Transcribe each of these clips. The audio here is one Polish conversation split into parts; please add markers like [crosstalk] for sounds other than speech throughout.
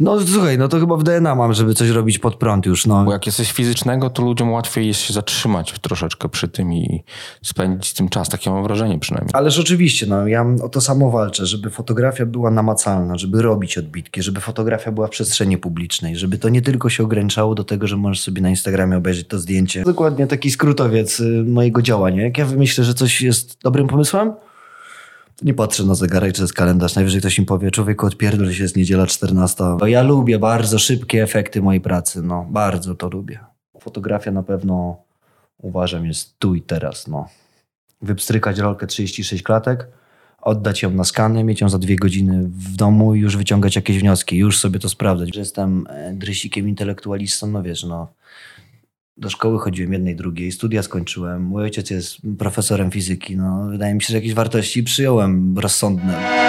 No słuchaj, no to chyba w DNA mam, żeby coś robić pod prąd już, no. Bo jak jesteś fizycznego, to ludziom łatwiej jest się zatrzymać troszeczkę przy tym i spędzić z tym czas. Takie mam wrażenie przynajmniej. Ależ oczywiście, no ja o to samo walczę, żeby fotografia była namacalna, żeby robić odbitki, żeby fotografia była w przestrzeni publicznej, żeby to nie tylko się ograniczało do tego, że możesz sobie na Instagramie obejrzeć to zdjęcie. Dokładnie taki skrótowiec y, mojego działania. Jak ja wymyślę, że coś jest dobrym pomysłem, nie patrzę na zegarek, czy jest kalendarz. Najwyżej ktoś mi powie, człowieku odpierdol się, jest niedziela 14. Bo ja lubię bardzo szybkie efekty mojej pracy, no bardzo to lubię. Fotografia na pewno uważam jest tu i teraz, no. Wypstrykać rolkę 36 klatek, oddać ją na skany, mieć ją za dwie godziny w domu i już wyciągać jakieś wnioski, już sobie to sprawdzać. Że jestem e, drysikiem intelektualistą, no wiesz, no do szkoły chodziłem jednej, drugiej, studia skończyłem. Mój ojciec jest profesorem fizyki. No, wydaje mi się, że jakieś wartości przyjąłem rozsądne.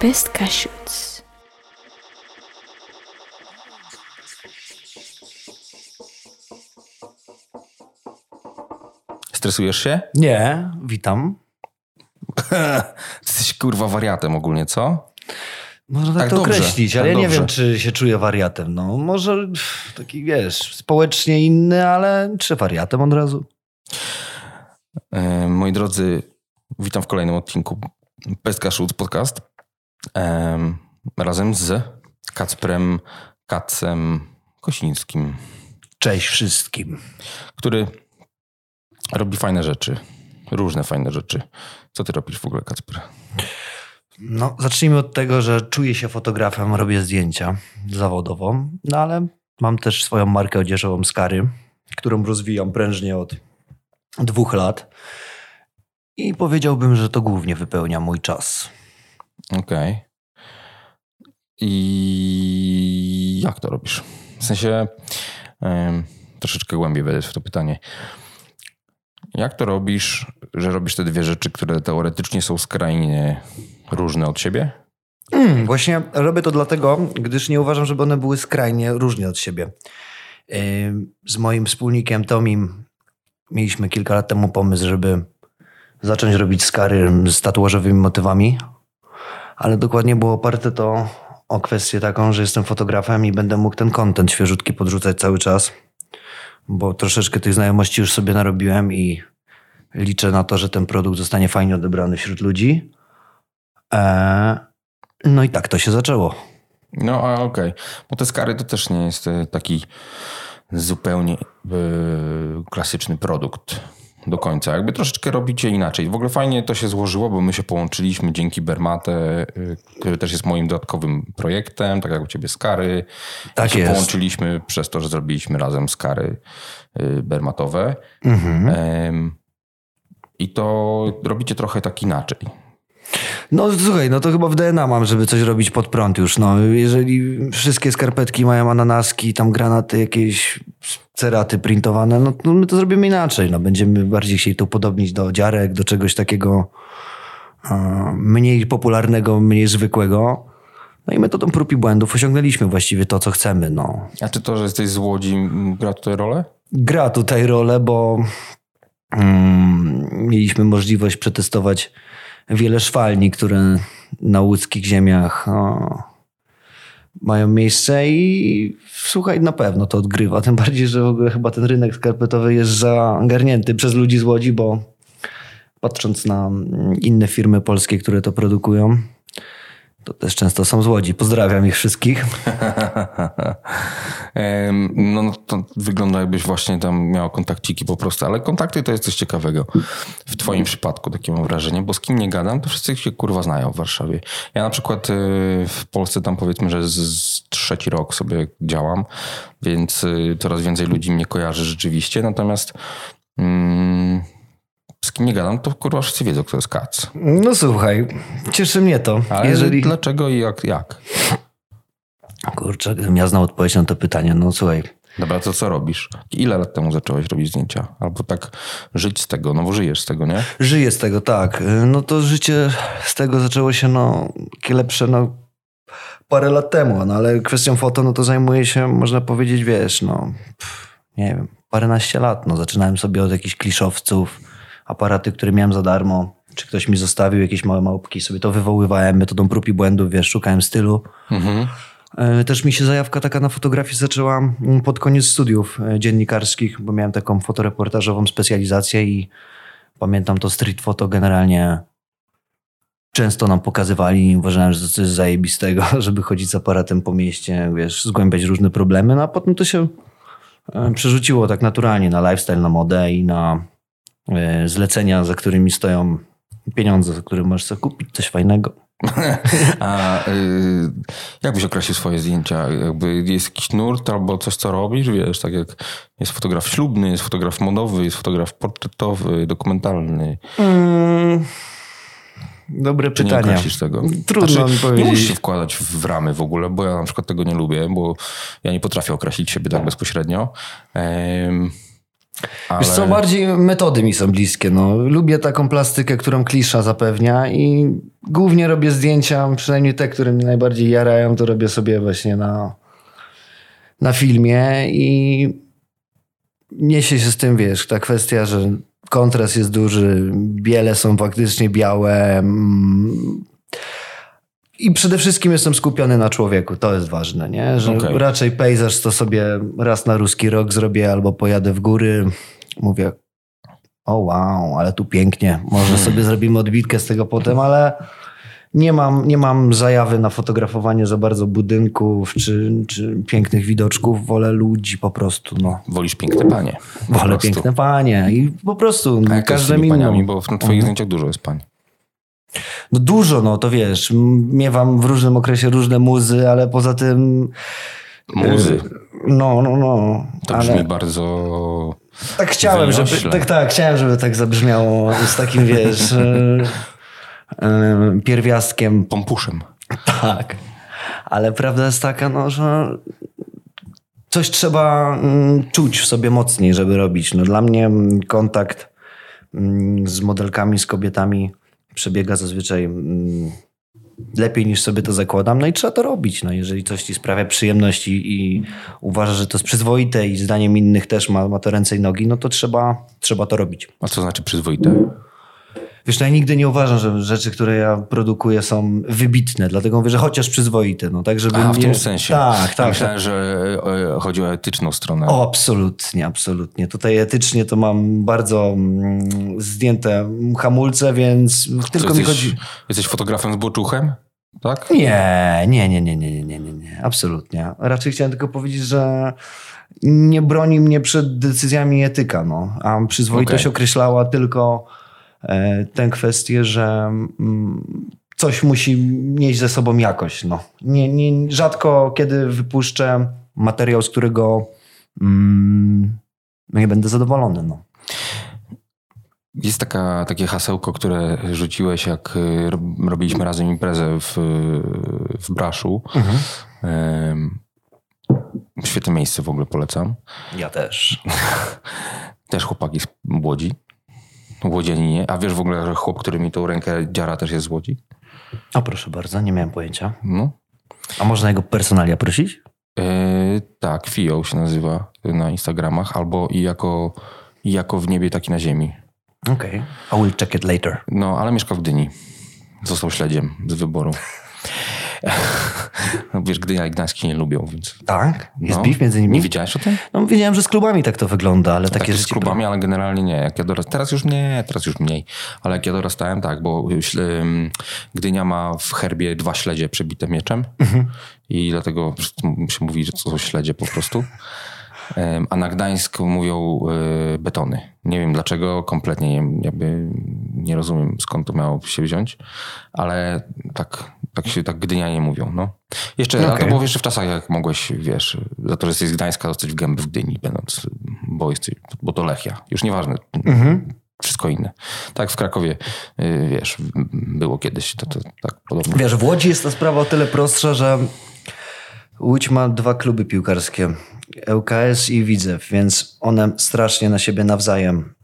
Best Cashews. Stresujesz się? Nie, witam. [laughs] Jesteś kurwa wariatem ogólnie, co? Można tak, Tak to dobrze, określić, tak ale ja nie dobrze. wiem, czy się czuję wariatem. No, może taki, wiesz, społecznie inny, ale czy wariatem od razu? E, moi drodzy, witam w kolejnym odcinku Pestka Podcast. Em, razem z Kacprem Kacem Kosińskim, Cześć wszystkim. który robi fajne rzeczy. Różne fajne rzeczy. Co ty robisz w ogóle, Kacper? No, zacznijmy od tego, że czuję się fotografem, robię zdjęcia zawodowo, no ale mam też swoją markę odzieżową Skary, którą rozwijam prężnie od dwóch lat. I powiedziałbym, że to głównie wypełnia mój czas. Okej. I jak to robisz? W sensie em, troszeczkę głębiej wejdę w to pytanie. Jak to robisz, że robisz te dwie rzeczy, które teoretycznie są skrajnie różne od siebie? Mm, właśnie robię to dlatego, gdyż nie uważam, żeby one były skrajnie różne od siebie. Z moim wspólnikiem Tomim mieliśmy kilka lat temu pomysł, żeby zacząć robić skary z tatuażowymi motywami, ale dokładnie było oparte to o kwestię taką, że jestem fotografem i będę mógł ten content świeżutki podrzucać cały czas, bo troszeczkę tych znajomości już sobie narobiłem i liczę na to, że ten produkt zostanie fajnie odebrany wśród ludzi. Eee, no i tak to się zaczęło. No, a okej. Bo te skary to też nie jest e, taki zupełnie e, klasyczny produkt do końca. Jakby troszeczkę robicie inaczej. W ogóle fajnie to się złożyło, bo my się połączyliśmy dzięki Bermate, e, który też jest moim dodatkowym projektem, tak jak u ciebie skary. Tak I jest. połączyliśmy przez to, że zrobiliśmy razem skary e, bermatowe. Mhm. I to robicie trochę tak inaczej. No słuchaj, no to chyba w DNA mam, żeby coś robić pod prąd już. No, jeżeli wszystkie skarpetki mają ananaski, tam granaty, jakieś ceraty printowane, no to my to zrobimy inaczej. No, będziemy bardziej chcieli to upodobnić do dziarek, do czegoś takiego e, mniej popularnego, mniej zwykłego. No i metodą prób i błędów osiągnęliśmy właściwie to, co chcemy. No. A czy to, że jesteś z Łodzi gra tutaj rolę? gra tutaj rolę, bo mm, mieliśmy możliwość przetestować wiele szwalni, które na łódzkich ziemiach o, mają miejsce i słuchaj, na pewno to odgrywa. Tym bardziej, że w ogóle chyba ten rynek skarpetowy jest zagarnięty przez ludzi z Łodzi, bo patrząc na inne firmy polskie, które to produkują, to też często są z Łodzi. Pozdrawiam ich wszystkich. [laughs] No no to wygląda jakbyś właśnie tam miał kontakciki po prostu, ale kontakty to jest coś ciekawego. W twoim przypadku takie mam wrażenie, bo z kim nie gadam, to wszyscy się kurwa znają w Warszawie. Ja na przykład y, w Polsce tam powiedzmy, że z, z trzeci rok sobie działam, więc y, coraz więcej ludzi mnie kojarzy rzeczywiście, natomiast mm, z kim nie gadam, to kurwa wszyscy wiedzą, kto jest Kac. No słuchaj, cieszy mnie to. Ale Jeżeli... dlaczego i jak, jak? Kurczę, gdybym ja znał odpowiedź na to pytanie, no słuchaj. Dobra, to co robisz? Ile lat temu zacząłeś robić zdjęcia? Albo tak żyć z tego, no bo żyjesz z tego, nie? Żyję z tego, tak. No to życie z tego zaczęło się, no, takie lepsze, no, parę lat temu, no ale kwestią foto, no to zajmuję się, można powiedzieć, wiesz, no, pff, nie wiem, paręnaście lat. No, zaczynałem sobie od jakichś kliszowców, aparaty, które miałem za darmo, czy ktoś mi zostawił jakieś małe małpki, sobie to wywoływałem metodą prób i błędów, wiesz, szukałem stylu. E, Też mi się zajawka taka na fotografii zaczęła mm, pod koniec studiów e, dziennikarskich, bo miałem taką fotoreportażową specjalizację i pamiętam to street photo generalnie często nam pokazywali i uważałem, że to coś zajebistego, [laughs] żeby chodzić z aparatem po mieście, wiesz, zgłębiać różne problemy, no a potem to się e, przerzuciło tak naturalnie na lifestyle, na modę i na zlecenia, za którymi stoją pieniądze, za które możesz sobie kupić coś fajnego. [laughs] A y, jak byś określił swoje zdjęcia? Jakby jest jakiś nurt albo coś, co robisz? Wiesz, tak jak jest fotograf ślubny, jest fotograf modowy, jest fotograf portretowy, dokumentalny. Mm, dobre Czy nie pytanie. określisz tego? Trudno mi nie powiedzieć. musisz się wkładać w ramy w ogóle, bo ja na przykład tego nie lubię, bo ja nie potrafię określić siebie tak bezpośrednio. Em, ale... Wiesz co, bardziej metody mi są bliskie. No. Lubię taką plastykę, którą klisza zapewnia i głównie robię zdjęcia, przynajmniej te, które mnie najbardziej jarają, to robię sobie właśnie na, na filmie i niesie się z tym, wiesz, ta kwestia, że kontrast jest duży, biele są faktycznie białe mm, i przede wszystkim jestem skupiony na człowieku, to jest ważne, nie? Że Okej. raczej pejzaż to sobie raz na ruski rok zrobię albo pojadę w góry, mówię o wow, ale tu pięknie, może sobie zrobimy odbitkę z tego potem, ale nie mam, nie mam zajawy na fotografowanie za bardzo budynków czy, czy pięknych widoczków, wolę ludzi po prostu, no. Wolisz piękne panie. Wolę prostu. piękne panie i po prostu A jest z każde paniami, bo w- twoich zdjęciach dużo jest pań. No dużo, no to wiesz, miewam w różnym okresie różne muzy, ale poza tym... Muzy. y, No, no, no. To ale brzmi bardzo... tak chciałem, żeby, tak, tak, chciałem, żeby tak zabrzmiało z takim, wiesz, y, y, pierwiastkiem. pompuszem. Tak. Ale prawda jest taka, no, że coś trzeba mm, czuć w sobie mocniej, żeby robić. No, dla mnie mm, kontakt mm, z modelkami, z kobietami przebiega zazwyczaj mm, lepiej niż sobie to zakładam. No i trzeba to robić. No, jeżeli coś ci sprawia przyjemność i, i uważasz, że to jest przyzwoite i zdaniem innych też ma, ma to ręce i nogi, no to trzeba, trzeba to robić. A co znaczy przyzwoite? Wiesz, no ja nigdy nie uważam, że rzeczy, które ja produkuję są wybitne, dlatego mówię, że chociaż przyzwoite, no tak, żeby... A, w nie... tym sensie. Tak, tak. Myślałem, tak. że e, e, chodzi o etyczną stronę. O, absolutnie, absolutnie. Tutaj etycznie to mam bardzo mm, zdjęte hamulce, więc Co, tylko jesteś, mi chodzi... Jesteś fotografem z boczuchem? Tak? Nie, nie, nie, nie, nie, nie, nie, nie, nie, absolutnie. Raczej chciałem tylko powiedzieć, że nie broni mnie przed decyzjami etyka, no. A przyzwoitość okay. określała tylko tę kwestię, że mm, coś musi nieść ze sobą jakość, no. Nie, nie, rzadko kiedy wypuszczę materiał, z którego mm, no nie będę zadowolony, no. Jest taka, takie hasełko, które rzuciłeś, jak y, rob- robiliśmy razem imprezę w, w Braszu. Em, Świetne miejsce w ogóle polecam. Ja też. [laughs] Też chłopaki z Łodzi. Łodzianinie. A wiesz w ogóle, że chłop, który mi tą rękę dziara, też jest z Łodzi? O, proszę bardzo, nie miałem pojęcia. No. A można jego personalia prosić? E, tak, Fio się nazywa na Instagramach, albo i jako, i jako w niebie, taki na ziemi. Okej. I will check it later. No, ale mieszka w Gdyni. Został śledziem z wyboru. [laughs] [laughs] No, wiesz, Gdynia i Gdańsk nie lubią, więc... Tak? Jest no. beef między nimi? Nie wiedziałeś o tym? No wiedziałem, że z klubami tak to wygląda, ale takie Takie z rzeczy... klubami, ale generalnie nie. Jak ja dorast... Teraz już nie, teraz już mniej. Ale jak ja dorastałem, tak, bo Gdynia ma w herbie dwa śledzie przebite mieczem i dlatego się mówi, że to są śledzie po prostu. A na Gdańsk mówią y, betony. Nie wiem dlaczego, kompletnie nie, jakby nie rozumiem skąd to miało się wziąć, ale tak, tak się tak Gdynianie mówią. No. Jeszcze, ale to Okej. było jeszcze w czasach, jak mogłeś, wiesz, za to, że jesteś z Gdańska, dostać w gęby w Gdyni, będąc, bo, jesteś, bo to Lechia. Już nieważne. Wszystko inne. Tak w Krakowie, y, wiesz, było kiedyś, to, to tak podobnie. Wiesz, w Łodzi jest ta sprawa o tyle prostsza, że Łódź ma dwa kluby piłkarskie. ŁKS i Widzew, więc one strasznie na siebie nawzajem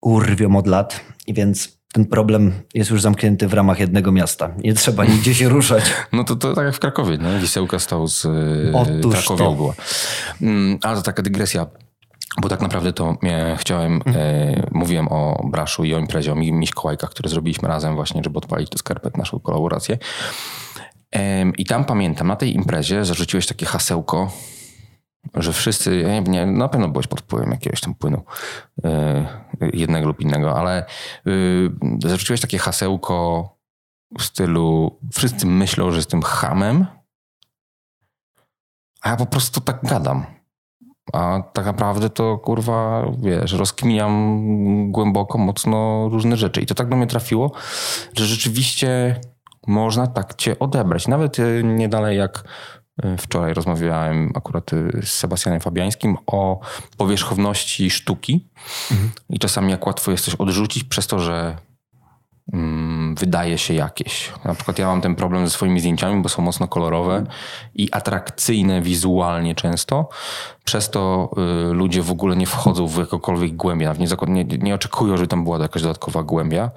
urwią od lat. Więc ten problem jest już zamknięty w ramach jednego miasta. Nie trzeba nigdzie się ruszać. [laughs] No to, to tak jak w Krakowie, nie? Wisełka stał z e, Otóż Krakowią to. była. Mm, ale to taka dygresja, bo tak naprawdę to chciałem, e, mówiłem o Braszu i o imprezie, o Mi- Miśkołajkach, które zrobiliśmy razem właśnie, żeby odpalić do skarpet naszą kolaborację. Em, I tam pamiętam, na tej imprezie zarzuciłeś takie hasełko, że wszyscy, ja nie, na pewno byłeś pod wpływem jakiegoś tam płynu, e, jednego lub innego, ale y, zarzuciłeś takie hasełko w stylu wszyscy myślą, że jestem hamem, a ja po prostu tak gadam. A tak naprawdę to kurwa, wiesz, rozkminiam głęboko, mocno różne rzeczy. I to tak do mnie trafiło, że rzeczywiście można tak cię odebrać. Nawet y, nie dalej jak wczoraj rozmawiałem akurat y, z Sebastianem Fabiańskim o powierzchowności sztuki. I czasami jak łatwo jest coś odrzucić przez to, że wydaje się jakieś. Na przykład ja mam ten problem ze swoimi zdjęciami, bo są mocno kolorowe i atrakcyjne wizualnie często. Przez to y, ludzie w ogóle nie wchodzą w jakąkolwiek głębię, nie, nie, oczekują, żeby tam była jakaś dodatkowa głębia,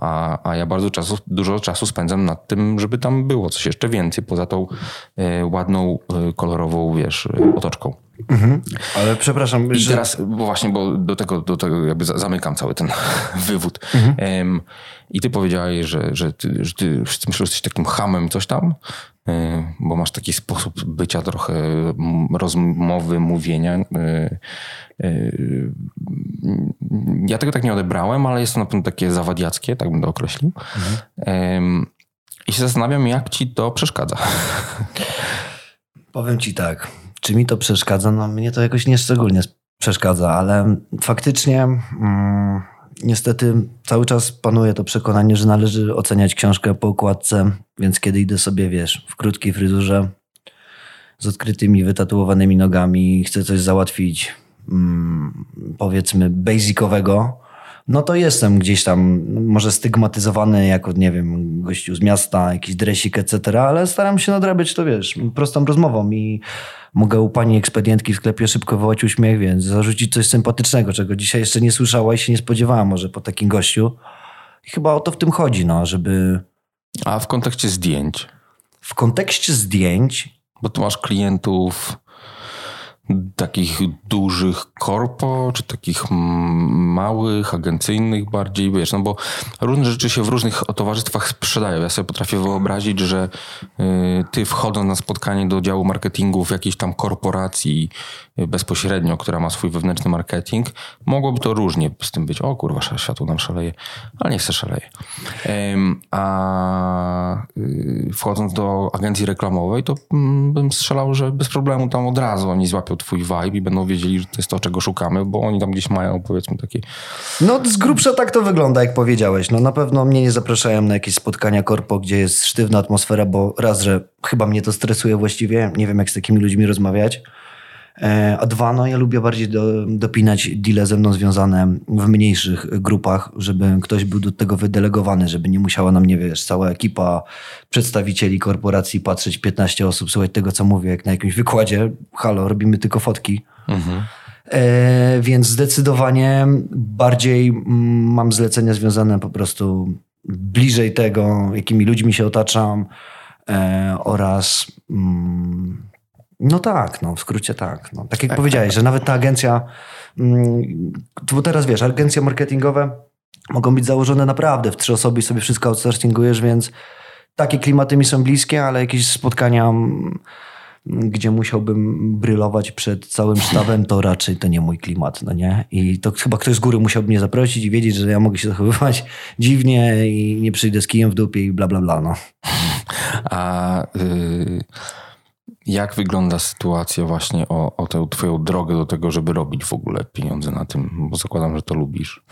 a, a ja bardzo czasu, dużo czasu spędzam nad tym, żeby tam było coś jeszcze więcej, poza tą y, ładną, y, kolorową, wiesz, y, otoczką. Ale przepraszam, I że... teraz, bo właśnie, bo do tego, do tego jakby za- zamykam cały ten [laughs] wywód. Em, I ty powiedziałeś, że, że, ty, że ty wszyscy myślą, że jesteś takim hamem, coś tam, bo masz taki sposób bycia trochę rozmowy, mówienia. Ja tego tak nie odebrałem, ale jest to na pewno takie zawadiackie, tak bym to określił. Em, I się zastanawiam, jak ci to przeszkadza. [laughs] Powiem ci tak, czy mi to przeszkadza? No mnie to jakoś nieszczególnie przeszkadza, ale faktycznie mm, niestety cały czas panuje to przekonanie, że należy oceniać książkę po okładce, więc kiedy idę sobie, wiesz, w krótkiej fryzurze z odkrytymi, wytatuowanymi nogami, chcę coś załatwić, mm, powiedzmy, basicowego, no to jestem gdzieś tam może stygmatyzowany jako, nie wiem, gościu z miasta, jakiś dresik, etc., ale staram się nadrabiać to, wiesz, prostą rozmową i mogę u pani ekspedientki w sklepie szybko wywołać uśmiech, więc zarzucić coś sympatycznego, czego dzisiaj jeszcze nie słyszała i się nie spodziewała może po takim gościu. I chyba o to w tym chodzi, no, żeby A w kontekście zdjęć, w kontekście zdjęć Bo tu masz klientów takich dużych korpo, czy takich małych, agencyjnych bardziej, wiesz, no bo różne rzeczy się w różnych towarzystwach sprzedają. Ja sobie potrafię wyobrazić, że y, ty wchodząc na spotkanie do działu marketingu w jakiejś tam korporacji y, bezpośrednio, która ma swój wewnętrzny marketing, mogłoby to różnie z tym być. O kurwa, światło nam szaleje, ale nie chcę szaleje. A y, wchodząc do agencji reklamowej, to mm, bym strzelał, że bez problemu tam od razu oni złapią twój vibe i będą wiedzieli, że to jest to, czego szukamy, bo oni tam gdzieś mają powiedzmy takie... No z grubsza tak to wygląda, jak powiedziałeś. No na pewno mnie nie zapraszają na jakieś spotkania korpo, gdzie jest sztywna atmosfera, bo raz, że chyba mnie to stresuje właściwie, nie wiem jak z takimi ludźmi rozmawiać. E, A dwa, no ja lubię bardziej do, dopinać deale ze mną związane w mniejszych grupach, żeby ktoś był do tego wydelegowany, żeby nie musiała na mnie, wiesz, cała ekipa przedstawicieli korporacji patrzeć 15 osób, słuchać tego, co mówię, jak na jakimś wykładzie. Halo, robimy tylko fotki. E, więc zdecydowanie bardziej mm, mam zlecenia związane po prostu bliżej tego, jakimi ludźmi się otaczam e, oraz mm, no tak, no w skrócie tak. No. Tak jak powiedziałeś, że nawet ta agencja, mm, bo teraz wiesz, agencje marketingowe mogą być założone naprawdę w trzy osoby i sobie wszystko outsourcingujesz, więc takie klimaty mi są bliskie, ale jakieś spotkania mm, gdzie musiałbym brylować przed całym sztabem, to raczej to nie mój klimat, no nie? I to chyba ktoś z góry musiałby mnie zaprosić i wiedzieć, że ja mogę się zachowywać [laughs] dziwnie i nie przyjdę z kijem w dupie i bla, bla, bla, no. A y, jak wygląda sytuacja właśnie o, o tę twoją drogę do tego, żeby robić w ogóle pieniądze na tym? Bo zakładam, że to lubisz.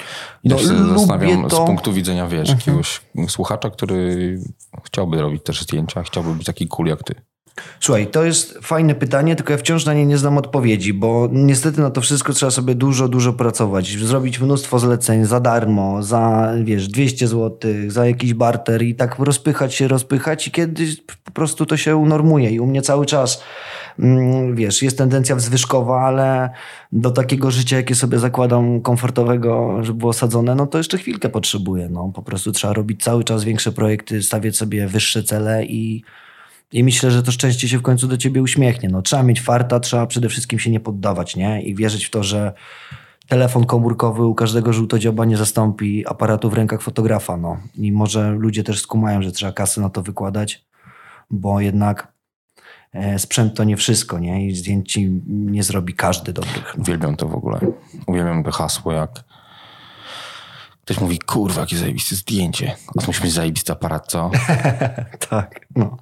I No, też się lubię zastanawiam to. Mhm. z punktu widzenia, wiesz, jakiegoś słuchacza, który chciałby robić też zdjęcia, chciałby być taki cool jak ty. Słuchaj, to jest fajne pytanie, tylko ja wciąż na nie nie znam odpowiedzi, bo niestety na to wszystko trzeba sobie dużo, dużo pracować. Zrobić mnóstwo zleceń za darmo, za wiesz, 200 zł, za jakiś barter i tak rozpychać się, rozpychać i kiedyś po prostu to się unormuje i u mnie cały czas mm, wiesz, jest tendencja wzwyżkowa, ale do takiego życia, jakie sobie zakładam, komfortowego, żeby było sadzone, no to jeszcze chwilkę potrzebuję. No, po prostu trzeba robić cały czas większe projekty, stawiać sobie wyższe cele i i myślę, że to szczęście się w końcu do ciebie uśmiechnie. No, trzeba mieć farta, trzeba przede wszystkim się nie poddawać, nie? I wierzyć w to, że telefon komórkowy u każdego żółtodzioba nie zastąpi aparatu w rękach fotografa. No. I może ludzie też skumają, że trzeba kasy na to wykładać, bo jednak e, sprzęt to nie wszystko, nie? I zdjęć nie zrobi każdy dobrych. No. Uwielbiam to w ogóle. Uwielbiam to hasło, jak ktoś mówi, kurwa, jakie zajebiste zdjęcie. A to musi mieć zajebisty aparat, co? [laughs] tak, no.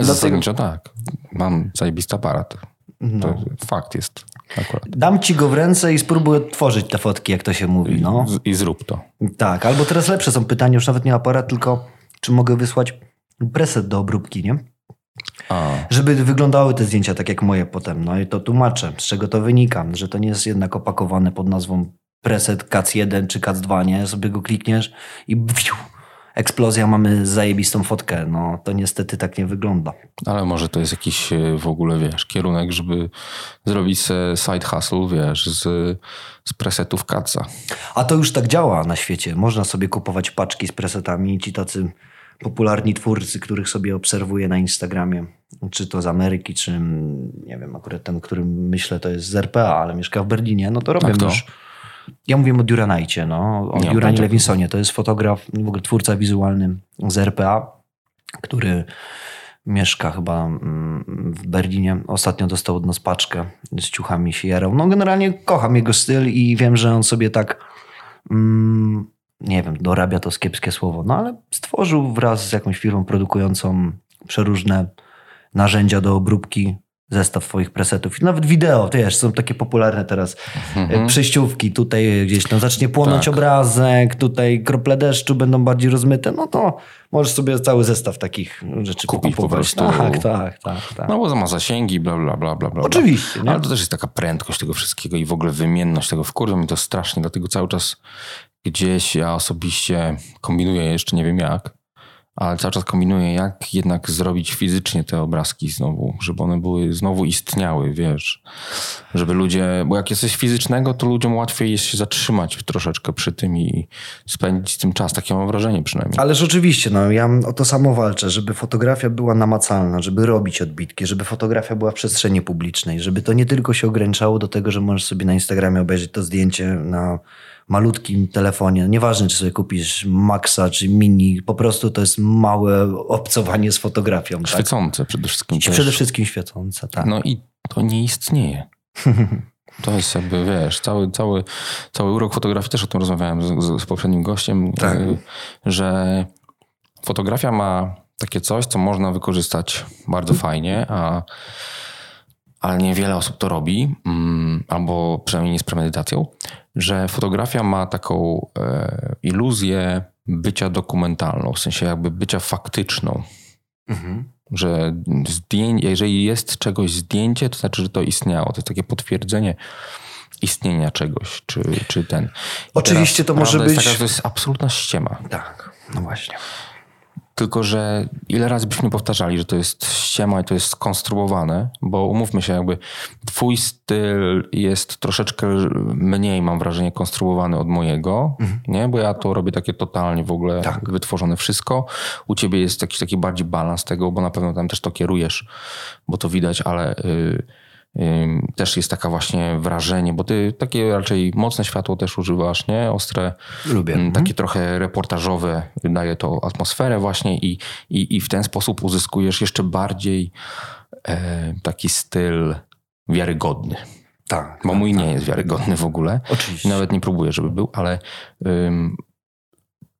Zasadniczo tak. Mam zajebisty aparat. No. To fakt jest akurat. Dam ci go w ręce i spróbuj odtworzyć te fotki, jak to się mówi, no. Z- I zrób to. Tak, albo teraz lepsze są pytania, już nawet nie aparat, tylko czy mogę wysłać preset do obróbki, nie? A, Żeby wyglądały te zdjęcia tak jak moje potem. No i to tłumaczę, z czego to wynika, że to nie jest jednak opakowane pod nazwą preset CAC1 czy CAC2, nie? Sobie go klikniesz i bfiu, eksplozja, mamy zajebistą fotkę. No to niestety tak nie wygląda. ale może to jest jakiś e, w ogóle, wiesz, kierunek, żeby zrobić side hustle, wiesz, z, z presetów kaca. A to już tak działa na świecie. Można sobie kupować paczki z presetami. Ci tacy popularni twórcy, których sobie obserwuję na Instagramie, czy to z Ameryki, czy nie wiem, akurat ten, którym myślę, to jest z RPA, ale mieszka w Berlinie, no to robią już. Ja mówię o Duranajcie, no, o mam Duranie. Levinsonie. To jest fotograf, w ogóle twórca wizualny z RPA, który mieszka chyba mm, w Berlinie. Ostatnio dostał od nas paczkę z ciuchami się jarał. No generalnie kocham jego styl i wiem, że on sobie tak mm, nie wiem, dorabia to kiepskie słowo, no ale stworzył wraz z jakąś firmą produkującą przeróżne narzędzia do obróbki zestaw swoich presetów. Nawet wideo, to wiesz, są takie popularne teraz mhm. przejściówki. Tutaj gdzieś tam zacznie płonąć Tak. obrazek, tutaj krople deszczu będą bardziej rozmyte, no to możesz sobie cały zestaw takich rzeczy Kupić po prostu. Tak, tak, tak. tak. No bo ma zasięgi, bla, bla, bla, bla, bla. Oczywiście, nie? Ale to też jest taka prędkość tego wszystkiego i w ogóle wymienność tego. Wkurwia mi to strasznie, dlatego cały czas gdzieś ja osobiście kombinuję, jeszcze nie wiem jak, ale cały czas kombinuję, jak jednak zrobić fizycznie te obrazki znowu, żeby one były, znowu istniały, wiesz. Żeby ludzie, bo jak jest coś fizycznego, to ludziom łatwiej jest się zatrzymać troszeczkę przy tym i spędzić tym czas. Takie mam wrażenie przynajmniej. Ależ oczywiście, no, ja o to samo walczę, żeby fotografia była namacalna, żeby robić odbitki, żeby fotografia była w przestrzeni publicznej, żeby to nie tylko się ograniczało do tego, że możesz sobie na Instagramie obejrzeć to zdjęcie na malutkim telefonie. Nieważne, czy sobie kupisz Maxa czy Mini, po prostu to jest małe obcowanie z fotografią. Tak? Świecące przede wszystkim. też. Przede wszystkim świecące, tak. No i to nie istnieje. [laughs] To jest jakby, wiesz, cały, cały, cały urok fotografii, też o tym rozmawiałem z, z, z poprzednim gościem, Tak. y, że fotografia ma takie coś, co można wykorzystać bardzo fajnie, a, ale niewiele osób to robi, mm, albo przynajmniej nie z premedytacją, że fotografia ma taką e, iluzję bycia dokumentalną, w sensie jakby bycia faktyczną Mhm. że zdjęcie, jeżeli jest czegoś zdjęcie, to znaczy, że to istniało. To jest takie potwierdzenie istnienia czegoś, czy, czy ten. I Oczywiście to może być- taka, to jest absolutna ściema. Tak, no właśnie. Tylko, że ile razy byśmy powtarzali, że to jest ściema i to jest skonstruowane, bo umówmy się, jakby twój styl jest troszeczkę mniej, mam wrażenie, konstruowany od mojego, nie? Bo ja to robię takie totalnie w ogóle Tak. wytworzone wszystko. U ciebie jest jakiś taki bardziej balans tego, bo na pewno tam też to kierujesz, bo to widać, ale y, y, też jest taka właśnie wrażenie, bo ty takie raczej mocne światło też używasz, nie? Ostre, Lubię. Mhm. Takie trochę reportażowe, daje to atmosferę właśnie i, i, i w ten sposób uzyskujesz jeszcze bardziej e, taki styl wiarygodny. Tak. Bo mój nie jest wiarygodny w ogóle. Oczywiście. Nawet nie próbuję, żeby był, ale ym,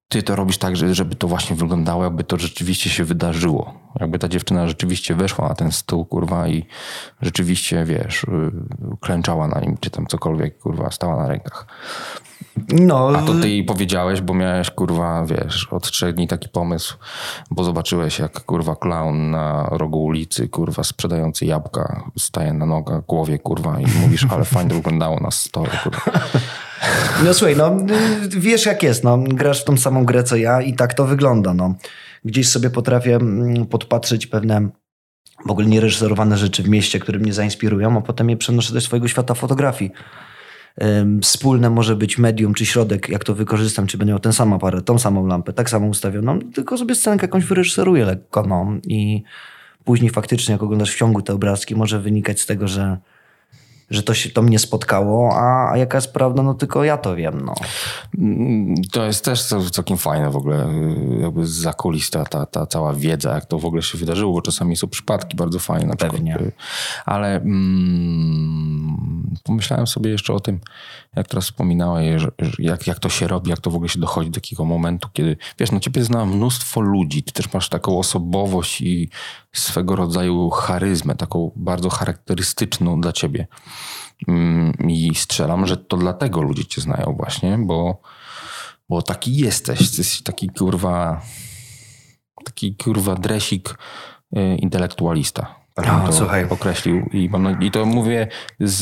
ty to robisz tak, że- żeby to właśnie wyglądało, jakby to rzeczywiście się wydarzyło. Jakby ta dziewczyna rzeczywiście weszła na ten stół, kurwa, i rzeczywiście, wiesz, y, klęczała na nim, czy tam cokolwiek, kurwa, stała na rękach. No, A to ty jej powiedziałeś, bo miałeś, kurwa, wiesz, od trzech dni taki pomysł, bo zobaczyłeś, jak, kurwa, clown na rogu ulicy, kurwa, sprzedający jabłka, staje na nogach, głowie, kurwa, i mówisz, ale fajnie wyglądało na stole, kurwa. No słuchaj, no y, wiesz jak jest, no, grasz w tą samą grę co ja i tak to wygląda, no. Gdzieś sobie potrafię mm, podpatrzeć pewne w ogóle niereżyserowane rzeczy w mieście, które mnie zainspirują, a potem je przenoszę do swojego świata fotografii. Wspólne może być medium czy środek, jak to wykorzystam, czy będę miał ten sam aparat, tą samą lampę, tak samo ustawioną, tylko sobie scenkę jakąś wyreżyseruję lekko, no. I później faktycznie, jak oglądasz w ciągu te obrazki, może wynikać z tego, że że to się to mnie spotkało, a, a jaka jest prawda, no tylko ja to wiem, no. Mm, To jest też całkiem fajne w ogóle, y, jakby zakulista ta, ta cała wiedza, jak to w ogóle się wydarzyło, bo czasami są przypadki bardzo fajne. Na Pewnie. Przykład, ale mm, pomyślałem sobie jeszcze o tym, jak teraz wspominałeś, jak, jak to się robi, jak to w ogóle się dochodzi do takiego momentu, kiedy, wiesz, no ciebie zna mnóstwo ludzi, ty też masz taką osobowość i swego rodzaju charyzmę, taką bardzo charakterystyczną dla ciebie. Mm, I strzelam, że to dlatego ludzie cię znają właśnie, bo, bo taki jesteś. Jesteś taki kurwa, taki kurwa dresik y, intelektualista. Tak bym O, to słuchaj. określił. I, mam, I to mówię z,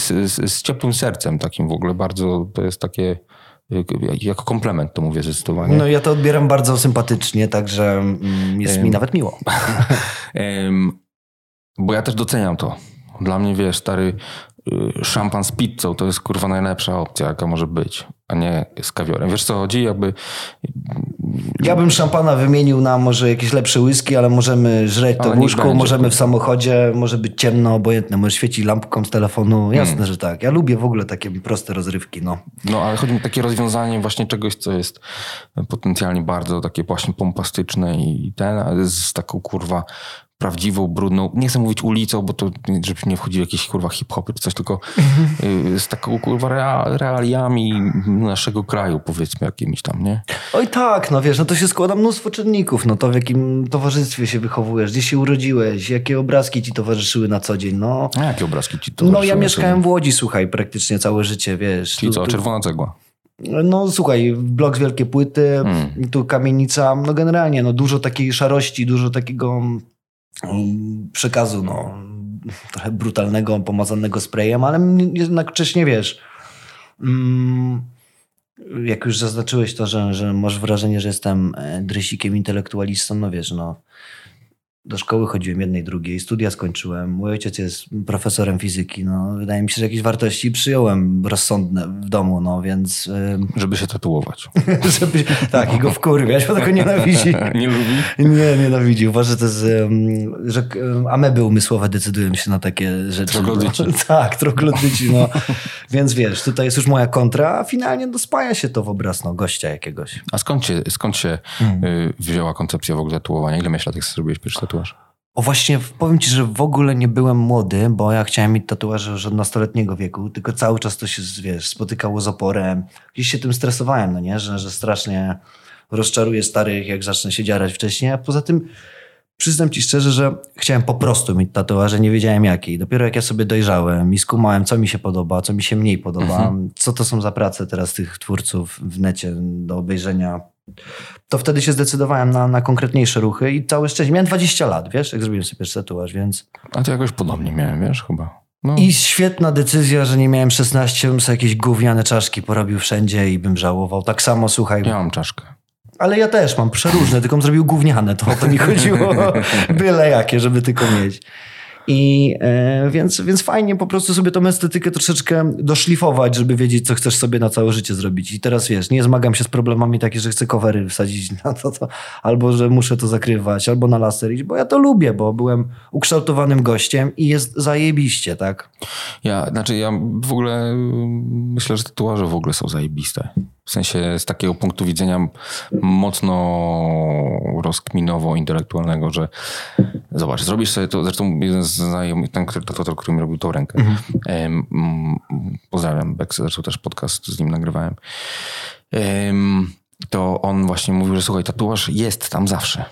z, z, z ciepłym sercem takim w ogóle. Bardzo to jest takie, y, jako komplement to mówię zdecydowanie. No ja to odbieram bardzo sympatycznie, także mm, jest mi nawet miło. [laughs] Em, bo ja też doceniam to. Dla mnie, wiesz, stary y, szampan z pizzą to jest kurwa najlepsza opcja, jaka może być, a nie z kawiorem. Wiesz co chodzi? Jakby Ja bym szampana wymienił na może jakieś lepsze whisky, ale możemy żreć to w łóżku, możemy w samochodzie, może być ciemno, obojętne, może świecić lampką z telefonu. Jasne, Hmm. że tak. Ja lubię w ogóle takie proste rozrywki, no. No, ale chodzi mi o takie rozwiązanie właśnie czegoś, co jest potencjalnie bardzo takie właśnie pompastyczne i ten, ale z taką kurwa prawdziwą, brudną, nie chcę mówić ulicą, bo to żeby nie wchodził jakiś kurwa hip-hopy czy coś, tylko y, z taką kurwa rea- realiami naszego kraju powiedzmy jakimiś tam, nie? Oj tak, no wiesz, no to się składa mnóstwo czynników, no to w jakim towarzystwie się wychowujesz, gdzie się urodziłeś, jakie obrazki ci towarzyszyły na co dzień, no. A jakie obrazki ci to No ja mieszkałem w Łodzi, słuchaj, praktycznie całe życie, wiesz. Czyli Tu- co, tu- czerwona cegła? No słuchaj, blok z wielkie płyty, Mm. tu kamienica, no generalnie no dużo takiej szarości, dużo takiego przekazu, no trochę brutalnego, pomazanego sprayem, ale m- jednocześnie wiesz, mm, jak już zaznaczyłeś to, że, że masz wrażenie, że jestem e, dresikiem intelektualistą, no wiesz, no do szkoły chodziłem jednej, drugiej, studia skończyłem. Mój ojciec jest profesorem fizyki. No, wydaje mi się, że jakieś wartości przyjąłem rozsądne w domu, no więc [laughs] Żeby się tatuować. [laughs] żeby, tak, i go wkurwiać, bo tego nienawidzi. [laughs] Nie lubi? Nie, nienawidzi. Uważa, że to jest, że ameby umysłowe decydują się na takie rzeczy. Troglodyci. No. Tak, troglodyci, no. Więc wiesz, tutaj jest już moja kontra, a finalnie no, spaja się to w obraz no, gościa jakiegoś. A skąd się, skąd się y, wzięła koncepcja w ogóle tatuowania? Ile jak zrobiłeś pierwszy tatuaż? O właśnie, powiem ci, że w ogóle nie byłem młody, bo ja chciałem mieć tatuaże już od nastoletniego wieku, tylko cały czas to się, wiesz, spotykało z oporem. Gdzieś się tym stresowałem, no nie, że, że strasznie rozczaruję starych, jak zacznę się dziarać wcześniej, a poza tym przyznam ci szczerze, że chciałem po prostu mieć tatuaże, nie wiedziałem jakiej. Dopiero jak ja sobie dojrzałem i skumałem, co mi się podoba, co mi się mniej podoba, co to są za prace teraz tych twórców w necie do obejrzenia, to wtedy się zdecydowałem na, na konkretniejsze ruchy i całe szczęście. Miałem 20 lat, wiesz, jak zrobiłem sobie pierwszy tatuaż, więc... A to jakoś podobnie miałem, wiesz, chyba. No. I świetna decyzja, że nie miałem 16, bym sobie jakieś gówniane czaszki porobił wszędzie i bym żałował. Tak samo, słuchaj, Ja mam czaszkę. ale ja też mam przeróżne, tylko bym zrobił gówniane, to o to mi chodziło. [laughs] Byle jakie, żeby tylko mieć. I e, więc, więc fajnie po prostu sobie tą estetykę troszeczkę doszlifować, żeby wiedzieć, co chcesz sobie na całe życie zrobić. I teraz wiesz, nie zmagam się z problemami takie, że chcę covery wsadzić na to, to albo że muszę to zakrywać, albo na laser iść, bo ja to lubię, bo byłem ukształtowanym gościem i jest zajebiście, tak? Ja, znaczy ja w ogóle y, myślę, że tatuaże w ogóle są zajebiste. W sensie z takiego punktu widzenia mocno rozkminowo-intelektualnego, że zobacz, zrobisz sobie to, zresztą jeden z znajomych, ten który- tatuator, który mi robił tą rękę, em, mm, pozdrawiam, Bex, zresztą też podcast z nim nagrywałem, em, to on właśnie mówił, że słuchaj, tatuaż jest tam zawsze.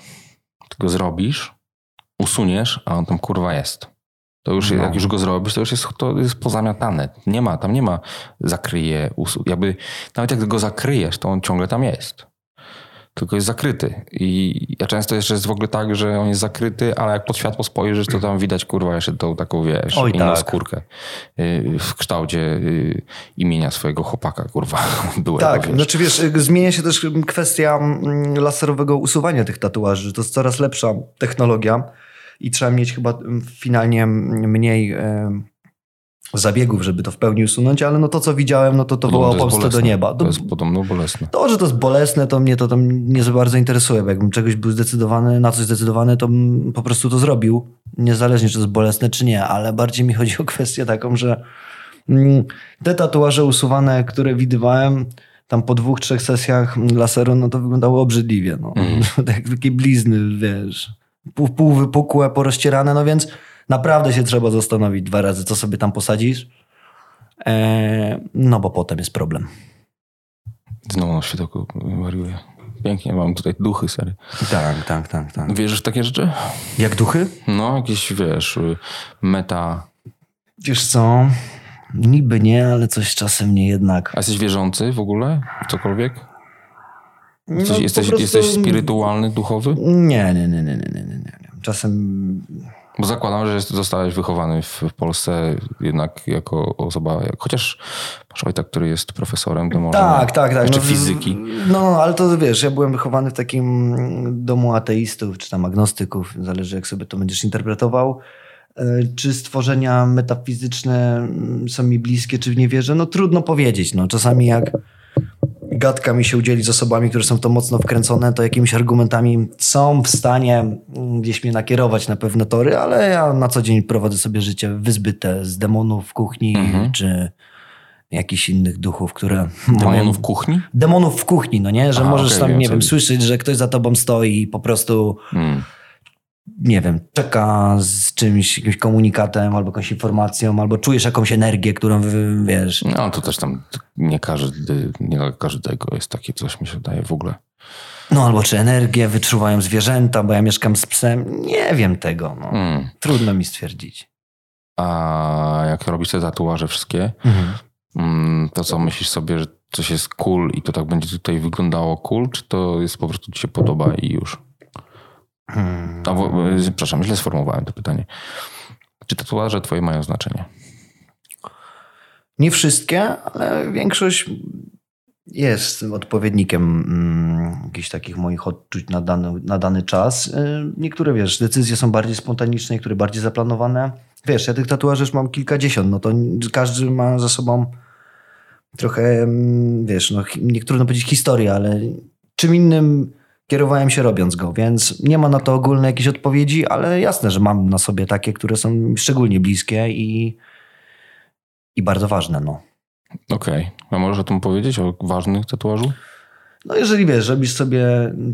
Ty go zrobisz, usuniesz, a on tam kurwa jest. To już, No. jak już go zrobisz, to już jest, to jest pozamiatane. Nie ma, tam nie ma zakryje usług. Jakby, nawet jak go zakryjesz, to on ciągle tam jest. Tylko jest zakryty. I ja często jeszcze jest w ogóle tak, że on jest zakryty, ale jak pod światło spojrzysz, to tam widać kurwa jeszcze tą taką, wiesz, Oj, inną tak. skórkę y, w kształcie y, imienia swojego chłopaka, kurwa, [laughs] byłego, Tak, wiesz. znaczy wiesz, zmienia się też kwestia mm, laserowego usuwania tych tatuaży. To jest coraz lepsza technologia i trzeba mieć chyba mm, finalnie mniej e, zabiegów, żeby to w pełni usunąć, ale no to, co widziałem, no to to jest Polskę do nieba. To jest podobno bolesne. To, że to jest bolesne, to mnie to tam nie za bardzo interesuje, bo jakbym czegoś był zdecydowany, na coś zdecydowany, to bym po prostu to zrobił, niezależnie czy to jest bolesne, czy nie, ale bardziej mi [laughs] chodzi o kwestię taką, że mm, te tatuaże usuwane, które widywałem tam po dwóch, trzech sesjach laseru, no to wyglądało obrzydliwie, no. Tak, [laughs] takie blizny, wiesz, pół, pół wypukłe, porozcierane, no więc naprawdę się trzeba zastanowić dwa razy, co sobie tam posadzisz, e, no bo potem jest problem. Znowu na światełku wariuję. Pięknie, mam tutaj duchy, sery. Tak, tak, tak, tak. Wierzysz w takie rzeczy? Jak duchy? No, jakieś, wiesz, y, meta... Wiesz co? Niby nie, ale coś czasem nie jednak. A jesteś wierzący w ogóle? Cokolwiek? Jesteś, No, jesteś, prostu- jesteś spirytualny, duchowy? Nie, nie, nie, nie, nie, nie, nie. Czasem Bo zakładam, że zostałeś wychowany w, Polsce jednak jako osoba, chociaż masz ojca, który jest profesorem, to może Tak, tak, tak. jeszcze no, fizyki. No, ale to wiesz, ja byłem wychowany w takim domu ateistów, czy tam agnostyków, zależy jak sobie to będziesz interpretował. E, Czy stworzenia metafizyczne mm, są mi bliskie, czy w nie wierzę? No trudno powiedzieć. No, czasami jak gadka mi się udzieli z osobami, które są w to mocno wkręcone, to jakimiś argumentami są w stanie mm, gdzieś mnie nakierować na pewne tory, ale ja na co dzień prowadzę sobie życie wyzbyte z demonów w kuchni, Mhm. czy jakichś innych duchów, które Demonów kuchni? demonów w kuchni, no nie? Że Aha, możesz okej, tam, nie wiem, słyszeć, że ktoś za tobą stoi i po prostu, Mm. Nie wiem, czeka z czymś, jakimś komunikatem albo jakąś informacją, albo czujesz jakąś energię, którą, wy- wiesz... No to też tam nie każdy, nie dla każdego jest takie coś, mi się wydaje w ogóle. No albo czy energię wyczuwają zwierzęta, bo ja mieszkam z psem. Nie wiem tego, no. Mm. Trudno mi stwierdzić. A jak robisz te tatuaże wszystkie, mm, to co myślisz sobie, że coś jest cool i to tak będzie tutaj wyglądało cool, czy to jest po prostu ci się podoba i już? Hmm. Przepraszam, źle sformułowałem to pytanie. Czy tatuaże twoje mają znaczenie? Nie wszystkie, ale większość jest odpowiednikiem mm, jakichś takich moich odczuć na dany, na dany czas. Y, Niektóre, wiesz, decyzje są bardziej spontaniczne, niektóre bardziej zaplanowane. Wiesz, ja tych tatuaży już mam kilkadziesiąt, no to każdy ma za sobą trochę, mm, wiesz, no nie trudno powiedzieć historię, ale czym innym kierowałem się robiąc go, więc nie ma na to ogólnej jakiejś odpowiedzi, ale jasne, że mam na sobie takie, które są szczególnie bliskie i, i bardzo ważne, no. Okej. A możesz o tym powiedzieć, o ważnych tatuażu? No jeżeli wiesz, robisz sobie